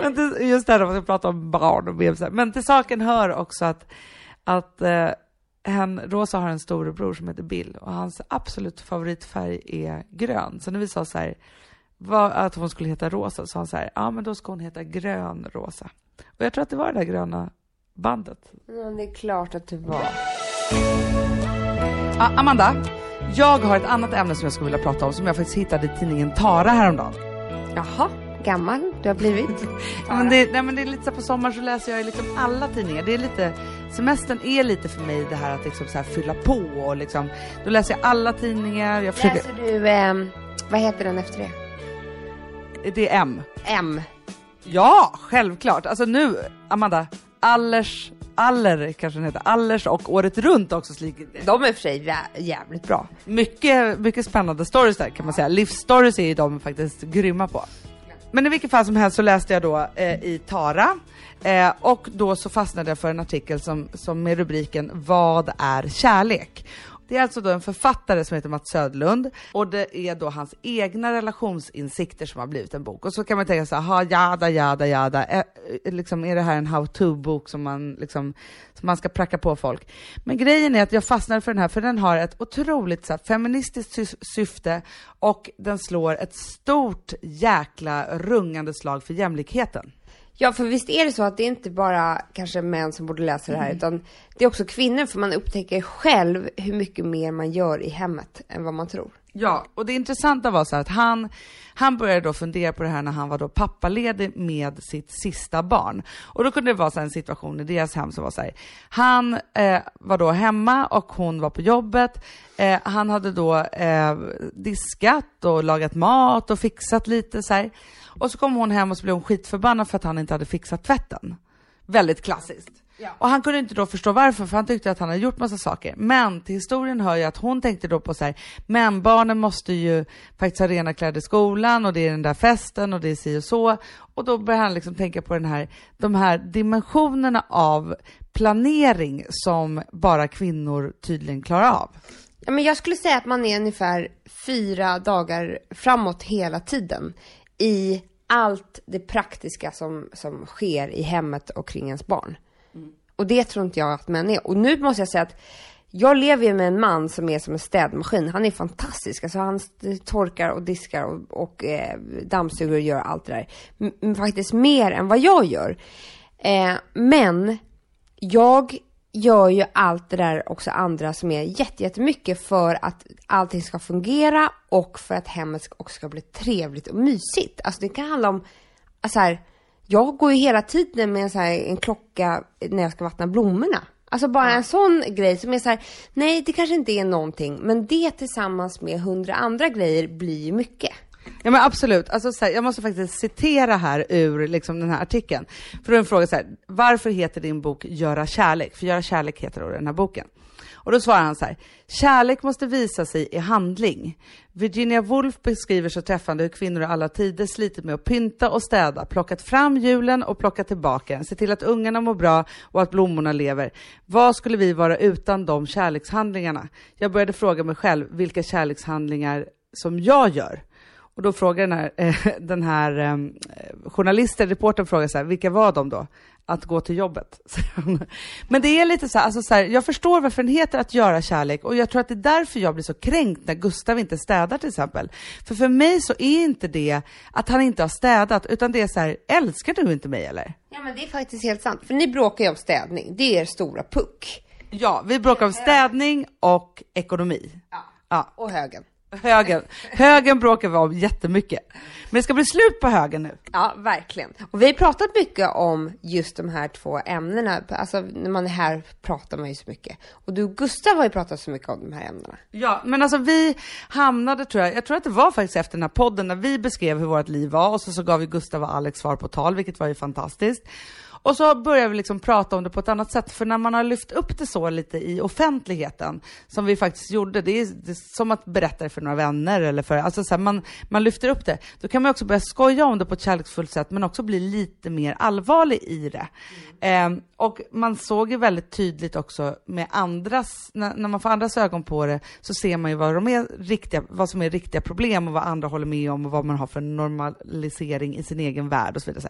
(laughs) Men till, just det här om man ska prata om barn och bebisar. Men till saken hör också att, att eh, hen, Rosa har en storebror som heter Bill och hans absolut favoritfärg är grön. Så när vi sa så här, vad, att hon skulle heta Rosa, så sa han så här, ja men då ska hon heta Grön Rosa. Och jag tror att det var det där gröna bandet. Ja, det är klart att det var. Ah, Amanda, jag har ett annat ämne som jag skulle vilja prata om som jag faktiskt hittade i tidningen Tara häromdagen. Jaha, gammal du har blivit. (laughs) Men det, nej, men det är lite så på sommaren så läser jag liksom alla tidningar. Det är lite, semestern är lite för mig det här att liksom så här fylla på och liksom, då läser jag alla tidningar. Jag försöker, Läser du, ehm, vad heter den efter det? det är M. M. Ja, självklart. Alltså nu, Amanda, Allers, Aller kanske den heter, Allers och Året Runt också. De är för sig jä- jävligt bra. Mycket, mycket spännande stories där kan man säga. Livsstories är ju de faktiskt grymma på. Men i vilket fall som helst så läste jag då eh, i Tara eh, och då så fastnade jag för en artikel som, som med rubriken Vad är kärlek? Det är alltså då en författare som heter Mats Södlund och det är då hans egna relationsinsikter som har blivit en bok. Och så kan man tänka så här, jada, jada, jada. Är, eh, liksom, är det här en how-to-bok som man, liksom, som man ska pracka på folk? Men grejen är att jag fastnade för den här, för den har ett otroligt så här, feministiskt sy- syfte och den slår ett stort jäkla rungande slag för jämlikheten. Ja, för visst är det så att det är inte bara kanske män som borde läsa det här, utan det är också kvinnor, för man upptäcker själv hur mycket mer man gör i hemmet än vad man tror. Ja, och det intressanta var så här att han, han började då fundera på det här när han var då pappaledig med sitt sista barn. Och då kunde det vara så här en situation i deras hem som var så här, han eh, var då hemma och hon var på jobbet. Eh, han hade då eh, diskat och lagat mat och fixat lite så här. Och så kom hon hem och så blev hon skitförbannad för att han inte hade fixat tvätten. Väldigt klassiskt. Ja. Och han kunde inte då förstå varför, för han tyckte att han hade gjort massa saker. Men till historien hör ju att hon tänkte då på så här, men barnen måste ju faktiskt ha rena kläder i skolan och det är den där festen och det är si och så. Och då började han liksom tänka på den här, de här dimensionerna av planering som bara kvinnor tydligen klarar av. Ja, men jag skulle säga att man är ungefär fyra dagar framåt hela tiden i allt det praktiska som, som sker i hemmet och kring ens barn. Och det tror inte jag att män är. Och nu måste jag säga att jag lever ju med en man som är som en städmaskin. Han är fantastisk. Alltså han torkar och diskar och, och eh, dammsuger och gör allt det där. M faktiskt mer än vad jag gör. Eh, men jag gör ju allt det där också andra som är jättemycket för att allting ska fungera och för att hemmet också ska bli trevligt och mysigt. Alltså det kan handla om, så här, jag går ju hela tiden med en, så här, en klocka när jag ska vattna blommorna. Alltså bara en sån grej som är så här, nej det kanske inte är någonting, men det tillsammans med hundra andra grejer blir ju mycket. Ja men absolut. Alltså, så här, jag måste faktiskt citera här ur liksom, den här artikeln. För då är en fråga så här, varför heter din bok Göra kärlek? För Göra kärlek heter då den här boken. Och då svarar han så här, kärlek måste visa sig i handling. Virginia Woolf beskriver så träffande hur kvinnor i alla tider slitit med att pynta och städa, plockat fram julen och plockat tillbaka den, se till att ungarna mår bra och att blommorna lever. Vad skulle vi vara utan de kärlekshandlingarna? Jag började fråga mig själv vilka kärlekshandlingar som jag gör. Och då frågar den här, eh, (laughs) den här eh, journalisten, reportern frågar så här, vilka var de då? Att gå till jobbet. (laughs) Men det är lite så här, alltså så här, jag förstår varför den heter att göra kärlek och jag tror att det är därför jag blir så kränkt när Gustav inte städar till exempel. För för mig så är inte det att han inte har städat, utan det är så här, älskar du inte mig eller? Ja men det är faktiskt helt sant, för ni bråkar ju om städning, det är er stora puck. Ja, vi bråkar om städning och ekonomi. Ja, ja. och högen. Högen. Högen bråkar vi om jättemycket. Men det ska bli slut på högen nu. Ja, verkligen. Och vi har pratat mycket om just de här två ämnena. Alltså när man är här pratar man ju så mycket. Och du och Gustav har ju pratat så mycket om de här ämnena. Ja, men alltså vi hamnade tror jag, jag tror att det var faktiskt efter den här podden när vi beskrev hur vårt liv var och så, så gav ju Gustav och Alex svar på tal, vilket var ju fantastiskt. Och så börjar vi liksom prata om det på ett annat sätt, för när man har lyft upp det så lite i offentligheten, som vi faktiskt gjorde, det är, det är som att berätta det för några vänner eller för, alltså så här, man, man lyfter upp det, då kan man också börja skoja om det på ett kärleksfullt sätt, men också bli lite mer allvarlig i det. Mm. Eh, och man såg ju väldigt tydligt också med andras, när, när, man får andras ögon på det, så ser man ju vad, de är riktiga, vad som är riktiga problem och vad andra håller med om och vad man har för normalisering i sin egen värld och så vidare.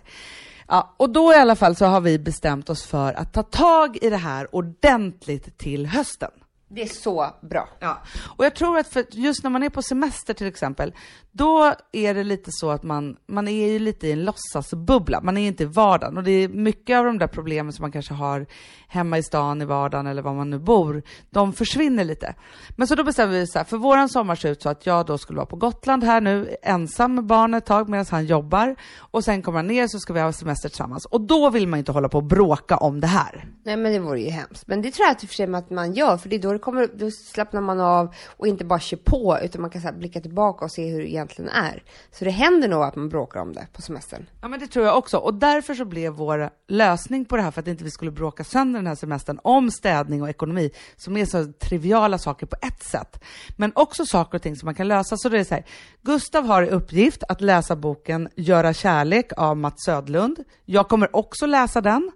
Ja, och då i alla fall så har vi bestämt oss för att ta tag i det här ordentligt till hösten. Det är så bra. Ja, och jag tror att för just när man är på semester till exempel, då är det lite så att man, man är ju lite i en låtsasbubbla. Man är inte i vardagen och det är mycket av de där problemen som man kanske har hemma i stan i vardagen eller var man nu bor, de försvinner lite. Men så då bestämde vi så här, för våran sommar ser ut så att jag då skulle vara på Gotland här nu, ensam med barnet ett tag medan han jobbar och sen kommer han ner så ska vi ha semester tillsammans. Och då vill man inte hålla på och bråka om det här. Nej men det vore ju hemskt. Men det tror jag att för sig att man gör, för det är då då, kommer, då slappnar man av och inte bara kör på utan man kan så blicka tillbaka och se hur det egentligen är. Så det händer nog att man bråkar om det på semestern. Ja men det tror jag också och därför så blev vår lösning på det här för att inte vi skulle bråka sönder den här semestern om städning och ekonomi som är så triviala saker på ett sätt. Men också saker och ting som man kan lösa. Så det är så här, Gustav har i uppgift att läsa boken Göra kärlek av Mats Södlund. Jag kommer också läsa den.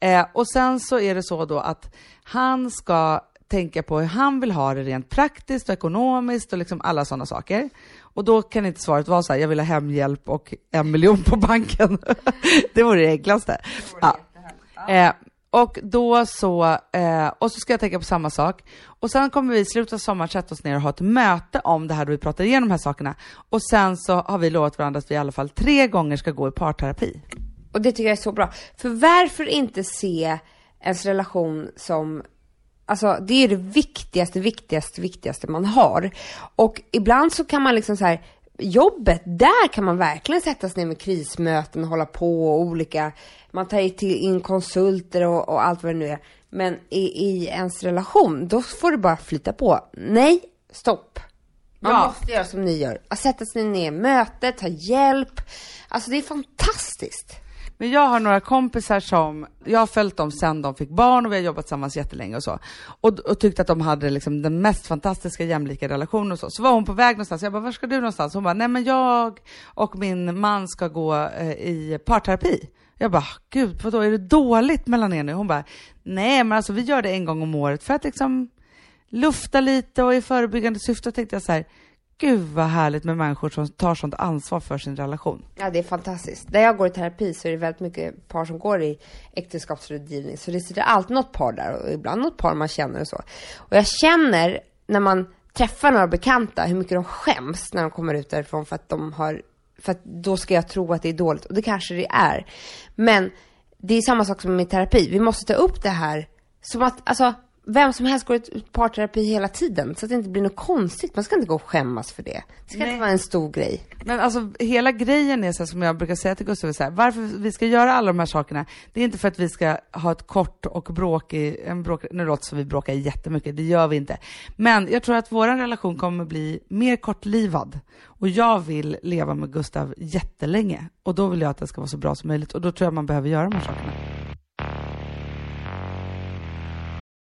Eh, och sen så är det så då att han ska tänka på hur han vill ha det rent praktiskt och ekonomiskt och liksom alla sådana saker. Och då kan inte svaret vara så här, jag vill ha hemhjälp och en miljon på banken. (laughs) det vore det enklaste. Det vore ja. Eh, och då så, eh, och så ska jag tänka på samma sak. Och sen kommer vi i slutet av sommaren sätta oss ner och ha ett möte om det här då vi pratar igenom de här sakerna. Och sen så har vi lovat varandra att vi i alla fall tre gånger ska gå i parterapi. Och det tycker jag är så bra. För varför inte se ens relation som Alltså det är det viktigaste, viktigaste, viktigaste man har. Och ibland så kan man liksom så här, jobbet, där kan man verkligen sätta sig ner med krismöten och hålla på och olika, man tar in konsulter och, och allt vad det nu är. Men i, i ens relation, då får det bara flyta på. Nej, stopp. Man ja. måste göra som ni gör. Att sätta sig ner i mötet, ta hjälp. Alltså det är fantastiskt. Men jag har några kompisar som, jag har följt dem sedan de fick barn och vi har jobbat tillsammans jättelänge och så. Och, och tyckte att de hade liksom den mest fantastiska jämlika relationen och så. Så var hon på väg någonstans, jag bara, var ska du någonstans? Hon bara, nej men jag och min man ska gå eh, i parterapi. Jag bara, gud vadå, är det dåligt mellan er nu? Hon bara, nej men alltså vi gör det en gång om året för att liksom lufta lite och i förebyggande syfte tänkte jag så här, gud vad härligt med människor som tar sånt ansvar för sin relation. Ja, det är fantastiskt. Där jag går i terapi så är det väldigt mycket par som går i äktenskapsrådgivning. Så det sitter alltid något par där och ibland något par man känner och så. Och jag känner när man träffar några bekanta hur mycket de skäms när de kommer ut därifrån för att de har, för att då ska jag tro att det är dåligt och det kanske det är. Men det är samma sak som med terapi. Vi måste ta upp det här som att, alltså vem som helst går i parterapi hela tiden så att det inte blir något konstigt. Man ska inte gå och skämmas för det. Det ska Nej. inte vara en stor grej. Men alltså hela grejen är så här, som jag brukar säga till Gustav, så här, varför vi ska göra alla de här sakerna, det är inte för att vi ska ha ett kort och bråkig, en bråk, nu låter det som vi bråkar jättemycket, det gör vi inte. Men jag tror att vår relation kommer bli mer kortlivad. Och jag vill leva med Gustav jättelänge. Och då vill jag att det ska vara så bra som möjligt. Och då tror jag man behöver göra de här sakerna.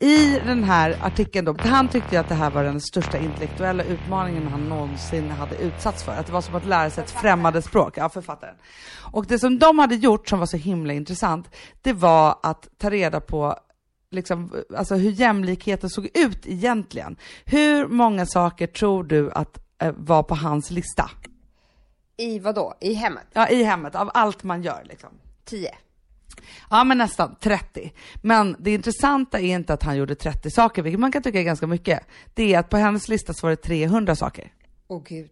I den här artikeln då, han tyckte att det här var den största intellektuella utmaningen han någonsin hade utsatts för. Att det var som att lära sig ett främmande språk. Ja, författaren. Och det som de hade gjort som var så himla intressant, det var att ta reda på liksom, alltså hur jämlikheten såg ut egentligen. Hur många saker tror du att eh, var på hans lista? I vad då? I hemmet? Ja, i hemmet, av allt man gör liksom. 10. Ja, men nästan 30. Men det intressanta är inte att han gjorde 30 saker, vilket man kan tycka är ganska mycket. Det är att på hennes lista så var det 300 saker. Åh gud.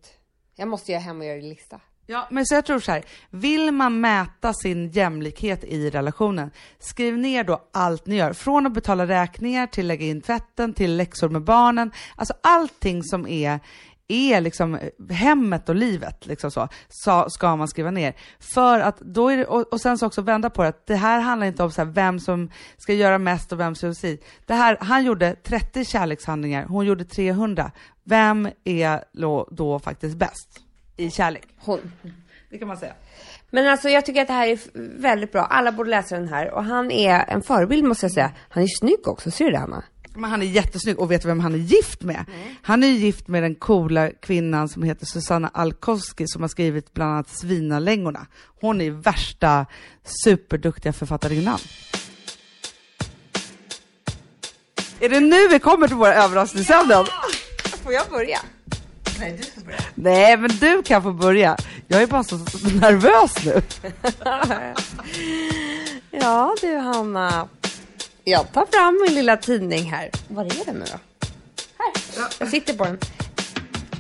Jag måste göra hem och göra lista. Ja, men så jag tror så här, vill man mäta sin jämlikhet i relationen, skriv ner då allt ni gör. Från att betala räkningar till lägga in tvätten, till läxor med barnen. Alltså allting som är är liksom eh, hemmet och livet, liksom så, så, ska man skriva ner. För att då är det, och, och sen så också vända på det, att det här handlar inte om så vem som ska göra mest och vem som si. Det här, han gjorde 30 kärlekshandlingar, hon gjorde 300. Vem är då, då faktiskt bäst i kärlek? Hon. Det kan man säga. Men alltså jag tycker att det här är väldigt bra. Alla borde läsa den här. Och han är en förebild måste jag säga. Han är snygg också, ser du det Hanna? Men han är jättesnygg och vet du vem han är gift med? Mm. Han är gift med den coola kvinnan som heter Susanna Alkowski som har skrivit bland annat Svinalängorna. Hon är värsta superduktiga författarinnan. Är det nu vi kommer till våra överraskningsämnen? Får jag börja? Nej, du ska börja. Nej, men du kan få börja. Jag är bara så nervös nu. (laughs) ja du Hanna. Jag tar fram min lilla tidning här. Var är den nu då? Här. Jag sitter på den.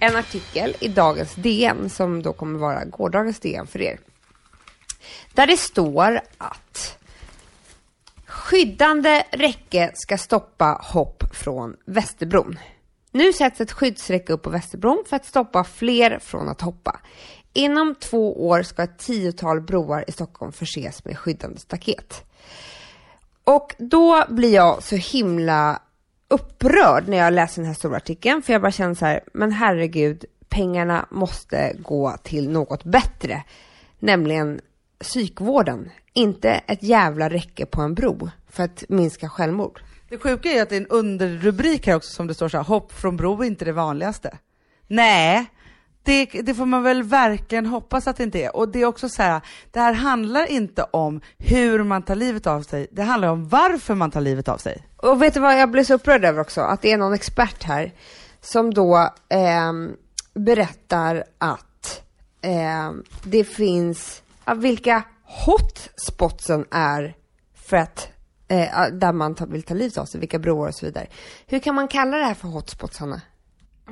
En artikel i dagens DN som då kommer vara gårdagens DN för er. Där det står att skyddande räcke ska stoppa hopp från Västerbron. Nu sätts ett skyddsräcke upp på Västerbron för att stoppa fler från att hoppa. Inom två år ska ett tiotal broar i Stockholm förses med skyddande staket. Och då blir jag så himla upprörd när jag läser den här stora artikeln, för jag bara känner så här, men herregud, pengarna måste gå till något bättre, nämligen psykvården, inte ett jävla räcke på en bro för att minska självmord. Det sjuka är att det är en underrubrik här också som det står så här, hopp från bro är inte det vanligaste. Nej, det, det, får man väl verkligen hoppas att det inte är. Och det är också så här, det här handlar inte om hur man tar livet av sig, det handlar om varför man tar livet av sig. Och vet du vad jag blev så upprörd över också? Att det är någon expert här som då eh, berättar att eh, det finns, vilka hotspotsen är för att eh, ah, där man vill ta livet av sig, vilka broar och så vidare. Hur kan man kalla det här för hotspots, Hanna?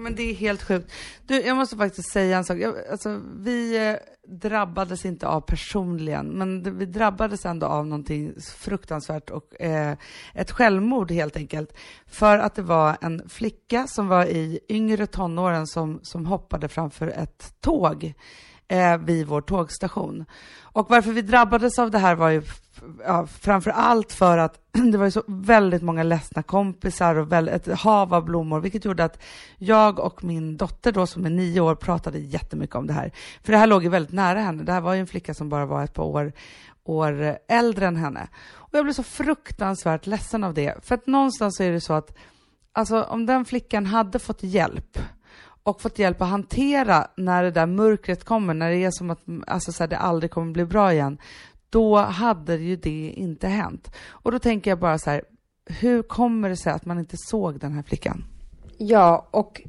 men det är helt sjukt. Du, jag måste faktiskt säga en sak. Jag, alltså, vi eh, drabbades inte av personligen, men det, vi drabbades ändå av någonting fruktansvärt och eh, ett självmord helt enkelt. För att det var en flicka som var i yngre tonåren som, som hoppade framför ett tåg eh, vid vår tågstation. Och varför vi drabbades av det här var ju ja, framför allt för att (clears throat) det var ju så väldigt många ledsna kompisar och ett hav av blommor, vilket gjorde att jag och min dotter då som är nio år pratade jättemycket om det här. För det här låg ju väldigt nära henne. Det här var ju en flicka som bara var ett par år, år äldre än henne. Och jag blev så fruktansvärt ledsen av det. För att någonstans så är det så att alltså, om den flickan hade fått hjälp och fått hjälp att hantera när det där mörkret kommer, när det är som att alltså, så här, det aldrig kommer bli bra igen, då hade ju det inte hänt. Och då tänker jag bara så här, hur kommer det sig att man inte såg den här flickan? Ja, och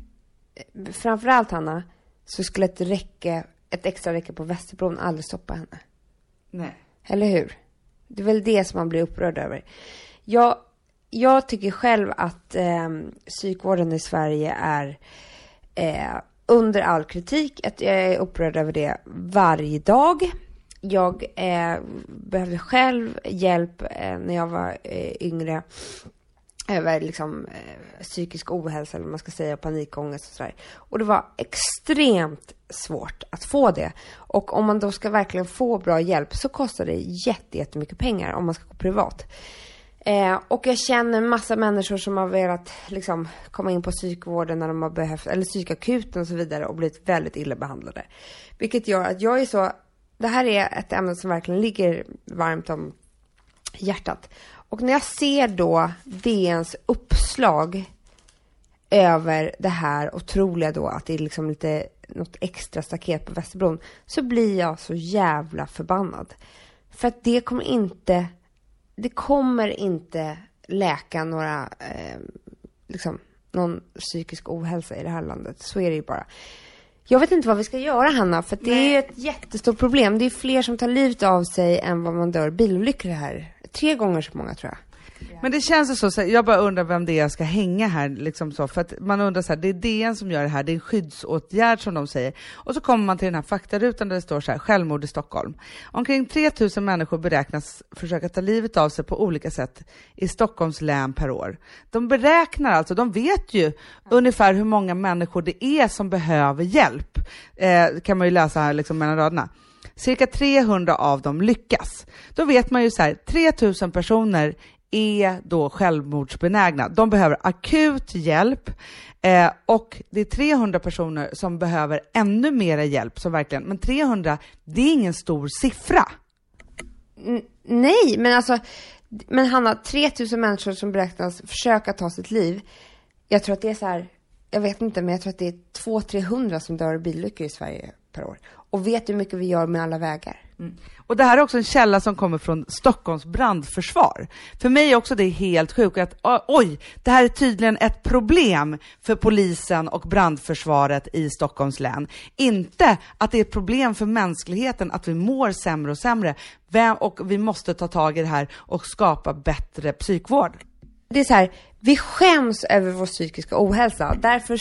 framförallt Hanna, så skulle ett räcke, ett extra räcke på Västerbron aldrig stoppa henne. Nej. Eller hur? Det är väl det som man blir upprörd över. Jag, jag tycker själv att eh, psykvården i Sverige är eh, under all kritik. Att jag är upprörd över det varje dag. Jag eh, behövde själv hjälp eh, när jag var eh, yngre över liksom, eh, psykisk ohälsa, eller vad man ska säga, panikångest och sådär. Och det var extremt svårt att få det. Och om man då ska verkligen få bra hjälp så kostar det jättemycket pengar om man ska gå privat. Eh, och jag känner massa människor som har velat liksom, komma in på psykvården när de har behövt, eller psykakuten och så vidare och blivit väldigt illa behandlade. Vilket gör att jag är så, det här är ett ämne som verkligen ligger varmt om hjärtat. och när jag ser då DNs uppslag över det här otroliga då att det är liksom lite något extra staket på Västerbron så blir jag så jävla förbannad. För att det kommer inte, det kommer inte läka några, eh, liksom, någon psykisk ohälsa i det här landet. Så är det ju bara. Jag vet inte vad vi ska göra Hanna, för det är ett jättestort problem. Det är fler som tar livet av sig än vad man dör bilolyckor här. Tre gånger så många tror jag. Men det känns så, så jag bara undrar vem det är jag ska hänga här, liksom så, för att man undrar så här, det är DN som gör det här, det är en skyddsåtgärd som de säger. Och så kommer man till den här faktarutan där det står så här, självmord i Stockholm. Omkring 3000 människor beräknas försöka ta livet av sig på olika sätt i Stockholms län per år. De beräknar alltså, de vet ju ungefär hur många människor det är som behöver hjälp, eh, kan man ju läsa här liksom mellan raderna. Cirka 300 av dem lyckas. Då vet man ju så här, 3000 personer är då självmordsbenägna. De behöver akut hjälp eh, och det är 300 personer som behöver ännu mer hjälp, så verkligen. Men 300, det är ingen stor siffra. N nej, men alltså, men Hanna, 3000 människor som beräknas försöka ta sitt liv. Jag tror att det är så här, jag vet inte, men jag tror att det är 200-300 som dör i bilolyckor i Sverige per år. Och vet du hur mycket vi gör med alla vägar? Mm. Och det här är också en källa som kommer från Stockholms brandförsvar. För mig är också det helt sjukt att ah, oj, det här är tydligen ett problem för polisen och brandförsvaret i Stockholms län. Inte att det är ett problem för mänskligheten att vi mår sämre och sämre. Vem, och vi måste ta tag i det här och skapa bättre psykvård. Det är så här, vi skäms över vår psykiska ohälsa. Därför,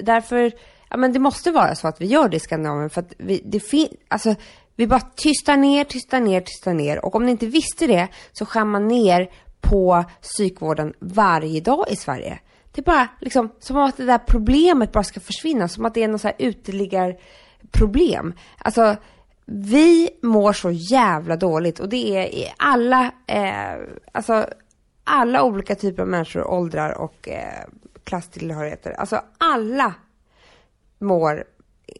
därför ja men det måste vara så att vi gör det i Skandinavien för att vi, det finns, alltså vi bara tystar ner, tystar ner, tystar ner. Och om ni inte visste det så skär man ner på psykvården varje dag i Sverige. Det är bara liksom som att det där problemet bara ska försvinna, som att det är något så här uteliggarproblem. Alltså, vi mår så jävla dåligt och det är i alla, eh, alltså alla olika typer av människor, åldrar och eh, klasstillhörigheter. Alltså alla mår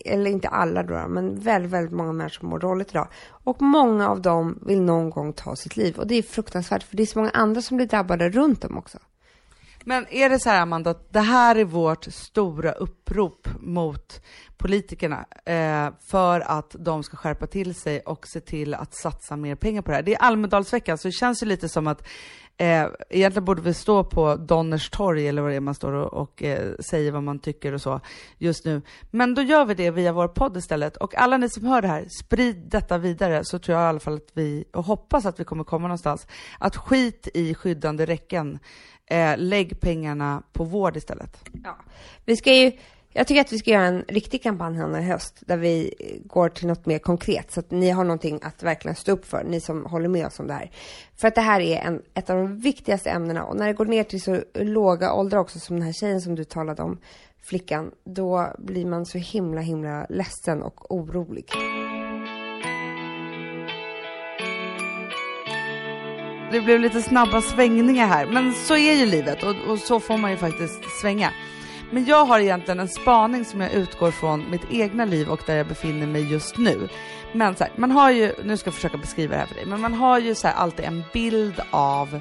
eller inte alla då, men väldigt, väldigt många människor mår dåligt idag. Och många av dem vill någon gång ta sitt liv. Och det är fruktansvärt, för det är så många andra som blir drabbade runt dem också. Men är det så här Amanda, att det här är vårt stora upprop mot politikerna eh, för att de ska skärpa till sig och se till att satsa mer pengar på det här. Det är Almedalsveckan, så det känns ju lite som att Eh, egentligen borde vi stå på Donners torg eller vad det är man står och, och eh, säger vad man tycker och så just nu. Men då gör vi det via vår podd istället. Och alla ni som hör det här, sprid detta vidare så tror jag i alla fall att vi, och hoppas att vi kommer komma någonstans, att skit i skyddande räcken. Eh, lägg pengarna på vård istället. Ja, vi ska ju jag tycker att vi ska göra en riktig kampanj här i höst där vi går till något mer konkret så att ni har någonting att verkligen stå upp för, ni som håller med oss om det här. För att det här är en, ett av de viktigaste ämnena och när det går ner till så låga åldrar också som den här tjejen som du talade om, flickan, då blir man så himla himla ledsen och orolig. Det blev lite snabba svängningar här, men så är ju livet och, och så får man ju faktiskt svänga. Men jag har egentligen en spaning som jag utgår från mitt egna liv och där jag befinner mig just nu. Men så här, man har ju, nu ska jag försöka beskriva det här för dig, men man har ju så här alltid en bild av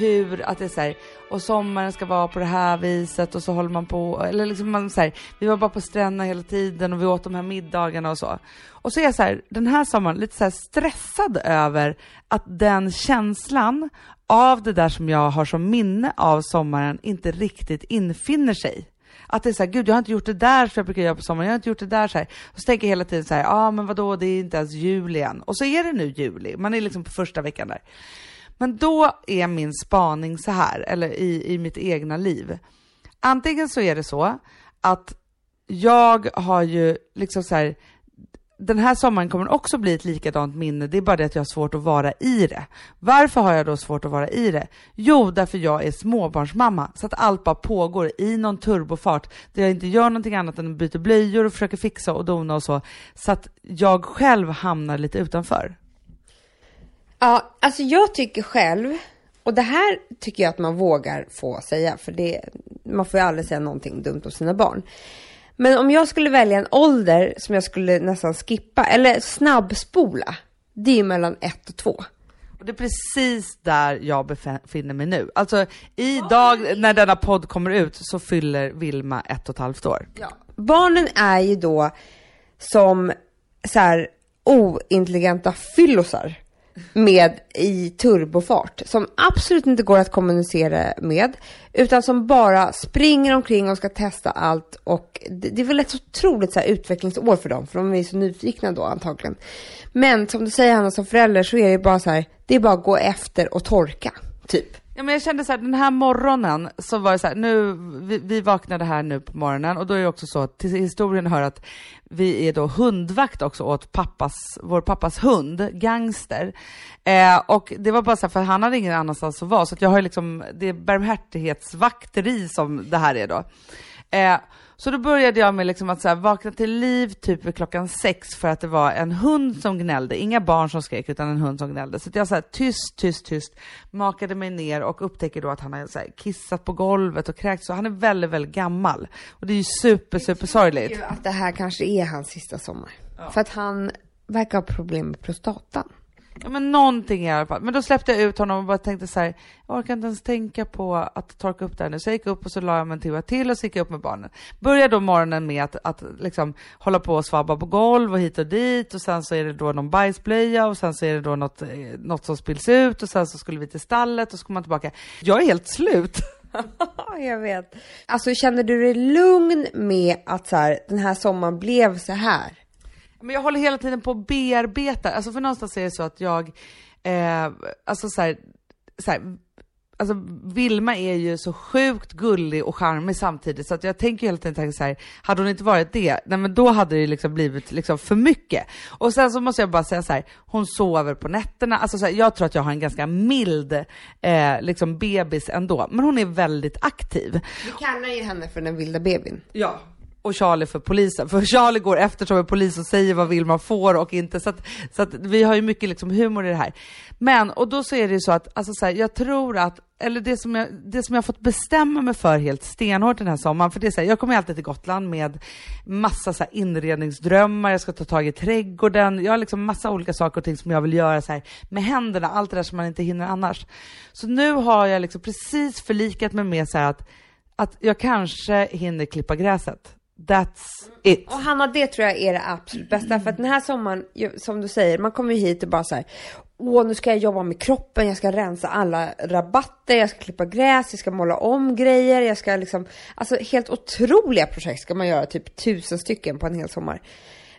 hur, att det är så här, och sommaren ska vara på det här viset och så håller man på, eller liksom man så här, vi var bara på stränderna hela tiden och vi åt de här middagarna och så. Och så är jag så här, den här sommaren lite så här stressad över att den känslan av det där som jag har som minne av sommaren inte riktigt infinner sig. Att det är så här, gud jag har inte gjort det där som jag brukar göra på sommaren, jag har inte gjort det där så här. Och så tänker jag hela tiden så här, ja ah, men vadå, det är inte ens juli än. Och så är det nu juli, man är liksom på första veckan där. Men då är min spaning så här, eller i, i mitt egna liv. Antingen så är det så att jag har ju liksom så här, den här sommaren kommer också bli ett likadant minne, det är bara det att jag har svårt att vara i det. Varför har jag då svårt att vara i det? Jo, därför jag är småbarnsmamma, så att allt bara pågår i någon turbofart, där jag inte gör någonting annat än att byta blöjor och försöker fixa och dona och så, så att jag själv hamnar lite utanför. Ja, alltså jag tycker själv, och det här tycker jag att man vågar få säga, för det, man får ju aldrig säga någonting dumt om sina barn. Men om jag skulle välja en ålder som jag skulle nästan skippa, eller snabbspola, det är mellan ett och två. Och det är precis där jag befinner mig nu. Alltså idag när denna podd kommer ut så fyller Vilma ett och ett halvt år. Ja. Barnen är ju då som så här ointelligenta fyllosar med i turbofart som absolut inte går att kommunicera med utan som bara springer omkring och ska testa allt och det, det är väl ett så otroligt så här utvecklingsår för dem för de är så nyfikna då antagligen. Men som du säger Hanna som förälder så är det bara så här, det är bara att gå efter och torka typ. Ja, men jag kände så här, den här morgonen så var det så här, nu, vi, vi vaknade här nu på morgonen och då är det också så att till historien hör att vi är då hundvakt också åt pappas, vår pappas hund, Gangster. Eh, och det var bara så här, för han hade ingen annanstans att vara, så att jag har liksom, det är barmhärtighetsvakteri som det här är då. Eh, så då började jag med liksom att så här, vakna till liv typ vid klockan sex för att det var en hund som gnällde, inga barn som skrek utan en hund som gnällde. Så jag så här, tyst, tyst, tyst makade mig ner och upptäcker då att han har så här, kissat på golvet och kräkts. Så han är väldigt, väldigt gammal. Och det är ju super, super sorgligt. att det här kanske är hans sista sommar. Ja. För att han verkar ha problem med prostatan. Ja men någonting i alla fall. Men då släppte jag ut honom och bara tänkte så här, jag orkar inte ens tänka på att torka upp det här nu. Så jag gick upp och så la jag mig en timme till och så gick jag upp med barnen. Började då morgonen med att, att liksom hålla på och svabba på golv och hit och dit och sen så är det då någon bajsblöja och sen så är det då något, eh, något som spills ut och sen så skulle vi till stallet och så kommer man tillbaka. Jag är helt slut. (laughs) (laughs) jag vet. Alltså känner du dig lugn med att så här, den här sommaren blev så här? Men jag håller hela tiden på att bearbeta, alltså för någonstans är det så att jag, eh, alltså så här, så här, alltså Vilma är ju så sjukt gullig och charmig samtidigt så att jag tänker hela tiden så här, hade hon inte varit det, nej men då hade det liksom blivit liksom för mycket. Och sen så måste jag bara säga så här, hon sover på nätterna, alltså så här, jag tror att jag har en ganska mild eh, liksom bebis ändå, men hon är väldigt aktiv. Vi kallar ju henne för den vilda bebisen. Ja, och Charlie för polisen. För Charlie går efter som en polis och säger vad Vilma får och inte. Så att, så att vi har ju mycket liksom humor i det här. Men, och då så är det ju så att, alltså så här, jag tror att, eller det som, jag, det som jag fått bestämma mig för helt stenhårt den här sommaren, för det är så här, jag kommer alltid till Gotland med massa så här inredningsdrömmar, jag ska ta tag i trädgården, jag har liksom massa olika saker och ting som jag vill göra så här, med händerna, allt det där som man inte hinner annars. Så nu har jag liksom precis förlikat mig med så att, att jag kanske hinner klippa gräset. That's it. Och Hanna, det tror jag är det absolut bästa. För att den här sommaren, som du säger, man kommer ju hit och bara så här, åh nu ska jag jobba med kroppen, jag ska rensa alla rabatter, jag ska klippa gräs, jag ska måla om grejer, jag ska liksom, alltså helt otroliga projekt ska man göra, typ tusen stycken på en hel sommar.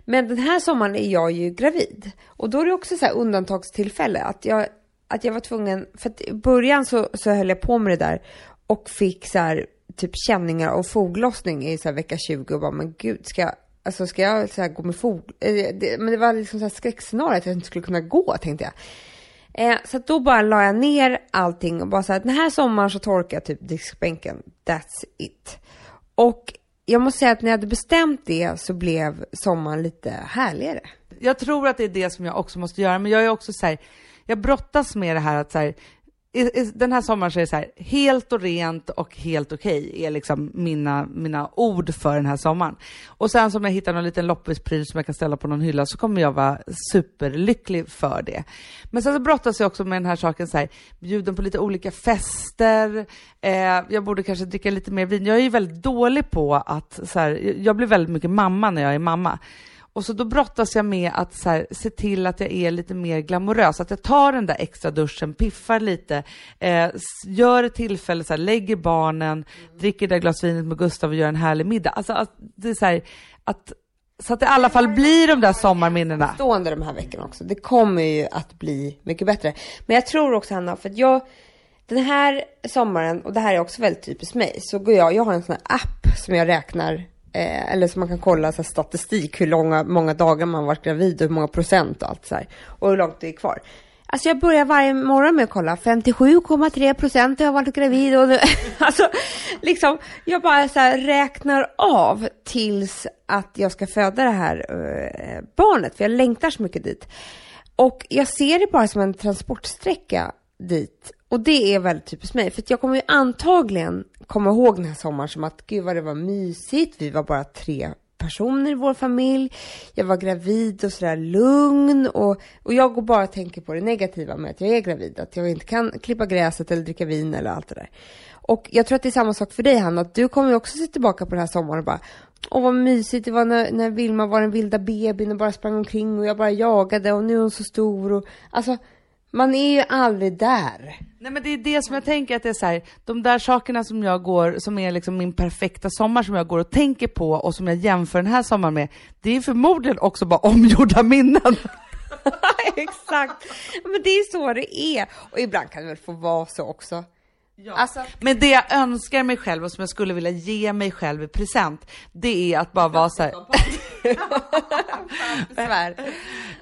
Men den här sommaren är jag ju gravid. Och då är det också så här undantagstillfälle, att jag, att jag var tvungen, för att i början så, så höll jag på med det där och fick så här typ känningar och foglossning i så här vecka 20 och bara, men gud, ska jag, alltså ska jag så här gå med fog... Eh, det, men det var liksom så här skräckscenario att jag inte skulle kunna gå, tänkte jag. Eh, så då bara la jag ner allting och bara så här, den här sommaren så torkar jag typ diskbänken. That's it. Och jag måste säga att när jag hade bestämt det så blev sommaren lite härligare. Jag tror att det är det som jag också måste göra, men jag är också så här, jag brottas med det här att så här, den här sommaren så är det så här, helt och rent och helt okej okay, är liksom mina, mina ord för den här sommaren. Och sen som jag hittar någon liten loppispryl som jag kan ställa på någon hylla så kommer jag vara superlycklig för det. Men sen så brottas jag också med den här saken så här, bjuden på lite olika fester, eh, jag borde kanske dricka lite mer vin. Jag är ju väldigt dålig på att, så här, jag blir väldigt mycket mamma när jag är mamma. Och så då brottas jag med att så här, se till att jag är lite mer glamorös, att jag tar den där extra duschen, piffar lite, eh, gör ett tillfälle, så här, lägger barnen, mm. dricker det där glas vinet med Gustav och gör en härlig middag. Alltså att det är så här, att så att det i alla fall blir de där sommarminnena. Stående de här veckorna också. Det kommer ju att bli mycket bättre. Men jag tror också Hanna, för att jag, den här sommaren, och det här är också väldigt typiskt mig, så går jag, jag har en sån här app som jag räknar Eh, eller så man kan kolla så här, statistik, hur långa, många dagar man varit gravid och hur många procent och allt så här. Och hur långt det är kvar. Alltså jag börjar varje morgon med att kolla, 57,3 procent har jag varit gravid och nu, (laughs) alltså liksom, jag bara så här, räknar av tills att jag ska föda det här eh, barnet, för jag längtar så mycket dit. Och jag ser det bara som en transportsträcka dit. Och det är väldigt typiskt mig, för jag kommer ju antagligen komma ihåg den här sommaren som att gud vad det var mysigt, vi var bara tre personer i vår familj. Jag var gravid och sådär lugn och, och jag går bara och tänker på det negativa med att jag är gravid. Att jag inte kan klippa gräset eller dricka vin eller allt det där. Och jag tror att det är samma sak för dig Hanna, att du kommer ju också se tillbaka på den här sommaren och bara Åh vad mysigt det var när, när Vilma var den vilda bebisen och bara sprang omkring och jag bara jagade och nu är hon så stor och alltså man är ju aldrig där. Nej men det är det som jag tänker att det är så här, de där sakerna som jag går, som är liksom min perfekta sommar som jag går och tänker på och som jag jämför den här sommaren med, det är förmodligen också bara (laughs) omgjorda minnen. (laughs) Exakt, men det är så det är. Och ibland kan det väl få vara så också. Ja. Alltså, men det jag önskar mig själv och som jag skulle vilja ge mig själv i present, det är att bara vara så här... (laughs) besvär.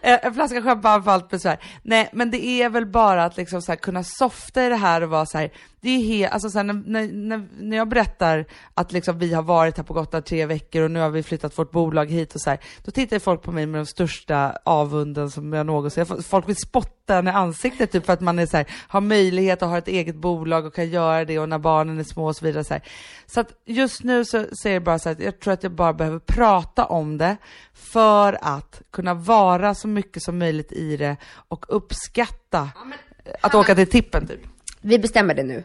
Eh, en flaska champagne för allt besvär. Nej, men det är väl bara att liksom så här, kunna softa i det här och vara så här, det är helt, alltså så här, när, när, när jag berättar att liksom vi har varit här på Gotland tre veckor och nu har vi flyttat vårt bolag hit och så här, då tittar folk på mig med de största avunden som jag någonsin, folk vill spotta en i ansiktet typ för att man är så här, har möjlighet att ha ett eget bolag och kan göra det och när barnen är små och så vidare så här. Så att just nu så säger jag bara så här, jag tror att jag bara behöver prata om det för att kunna vara så mycket som möjligt i det och uppskatta ja, men, att åka till tippen typ. Vi bestämmer det nu.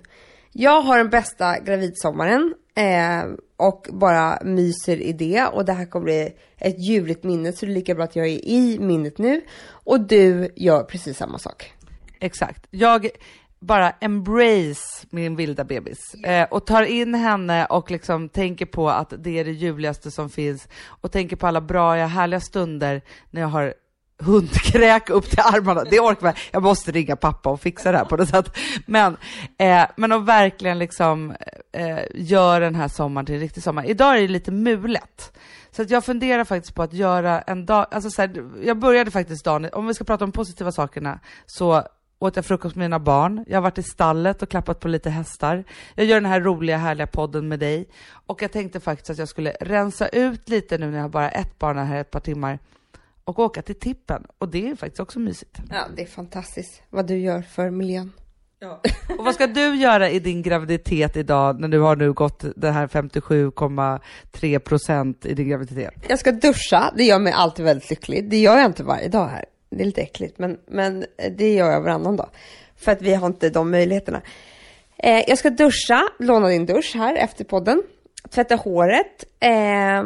Jag har den bästa gravidsommaren eh, och bara myser i det och det här kommer bli ett ljuvligt minne så det är lika bra att jag är i minnet nu och du gör precis samma sak. Exakt. Jag bara embrace min vilda bebis eh, och tar in henne och liksom tänker på att det är det ljuvligaste som finns och tänker på alla bra, härliga stunder när jag har hundkräk upp till armarna. Det orkar man Jag måste ringa pappa och fixa det här på något sätt. Men, eh, men att verkligen liksom eh, gör den här sommaren till en riktig sommar. Idag är det lite mulet. Så att jag funderar faktiskt på att göra en dag, alltså så här, jag började faktiskt dagen, om vi ska prata om positiva sakerna, så åt jag frukost med mina barn. Jag har varit i stallet och klappat på lite hästar. Jag gör den här roliga, härliga podden med dig. Och jag tänkte faktiskt att jag skulle rensa ut lite nu när jag har bara ett barn här ett par timmar och åka till tippen. Och det är faktiskt också mysigt. Ja, det är fantastiskt vad du gör för miljön. Ja. Och vad ska du göra i din graviditet idag när du har nu gått det här 57,3 procent i din graviditet? Jag ska duscha, det gör mig alltid väldigt lycklig. Det gör jag inte varje dag här. Det är lite äckligt, men, men det gör jag varannan dag. För att vi har inte de möjligheterna. Eh, jag ska duscha, låna din dusch här efter podden. Tvätta håret. Eh,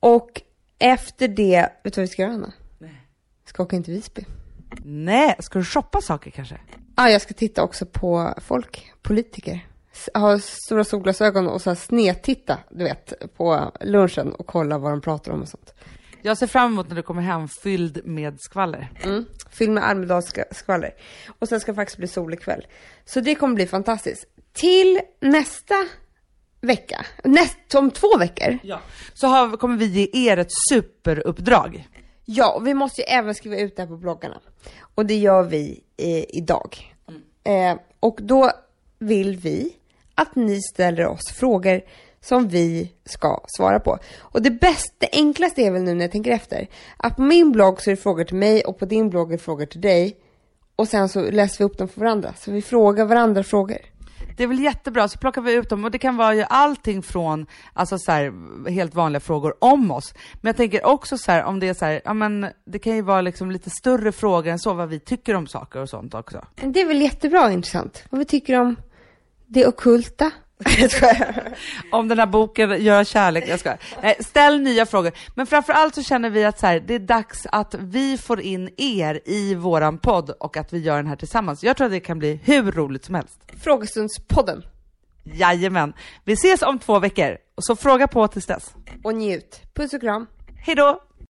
och efter det, vet du vad vi ska göra Anna? Ska åka in till Visby. Nej, ska du shoppa saker kanske? Ja, ah, jag ska titta också på folk, politiker. Ha stora solglasögon och så snedtitta, du vet, på lunchen och kolla vad de pratar om och sånt. Jag ser fram emot när du kommer hem fylld med skvaller. Mm, fylld med Almedalsskvaller. Och sen ska det faktiskt bli solig kväll. Så det kommer bli fantastiskt. Till nästa vecka, näst, om två veckor. Ja. Så har, kommer vi ge er ett superuppdrag. Ja, och vi måste ju även skriva ut det här på bloggarna. Och det gör vi eh, idag. Mm. Eh, och då vill vi att ni ställer oss frågor som vi ska svara på. Och det bästa, det enklaste är väl nu när jag tänker efter, att på min blogg så är det frågor till mig och på din blogg är det frågor till dig. Och sen så läser vi upp dem för varandra, så vi frågar varandra frågor. Det är väl jättebra, så plockar vi ut dem och det kan vara ju allting från alltså så här, helt vanliga frågor om oss. Men jag tänker också så här, om det är så här, ja men det kan ju vara liksom lite större frågor än så, vad vi tycker om saker och sånt också. Det är väl jättebra och intressant, vad vi tycker om det okulta, (laughs) Om den här boken, Göra kärlek, jag ska. Nej, ställ nya frågor. Men framförallt så känner vi att så här, det är dags att vi får in er i våran podd och att vi gör den här tillsammans. Jag tror att det kan bli hur roligt som helst. Frågestundspodden. Jajamän. Vi ses om två veckor, så fråga på tills dess. Och njut. Puss och kram. Hej då!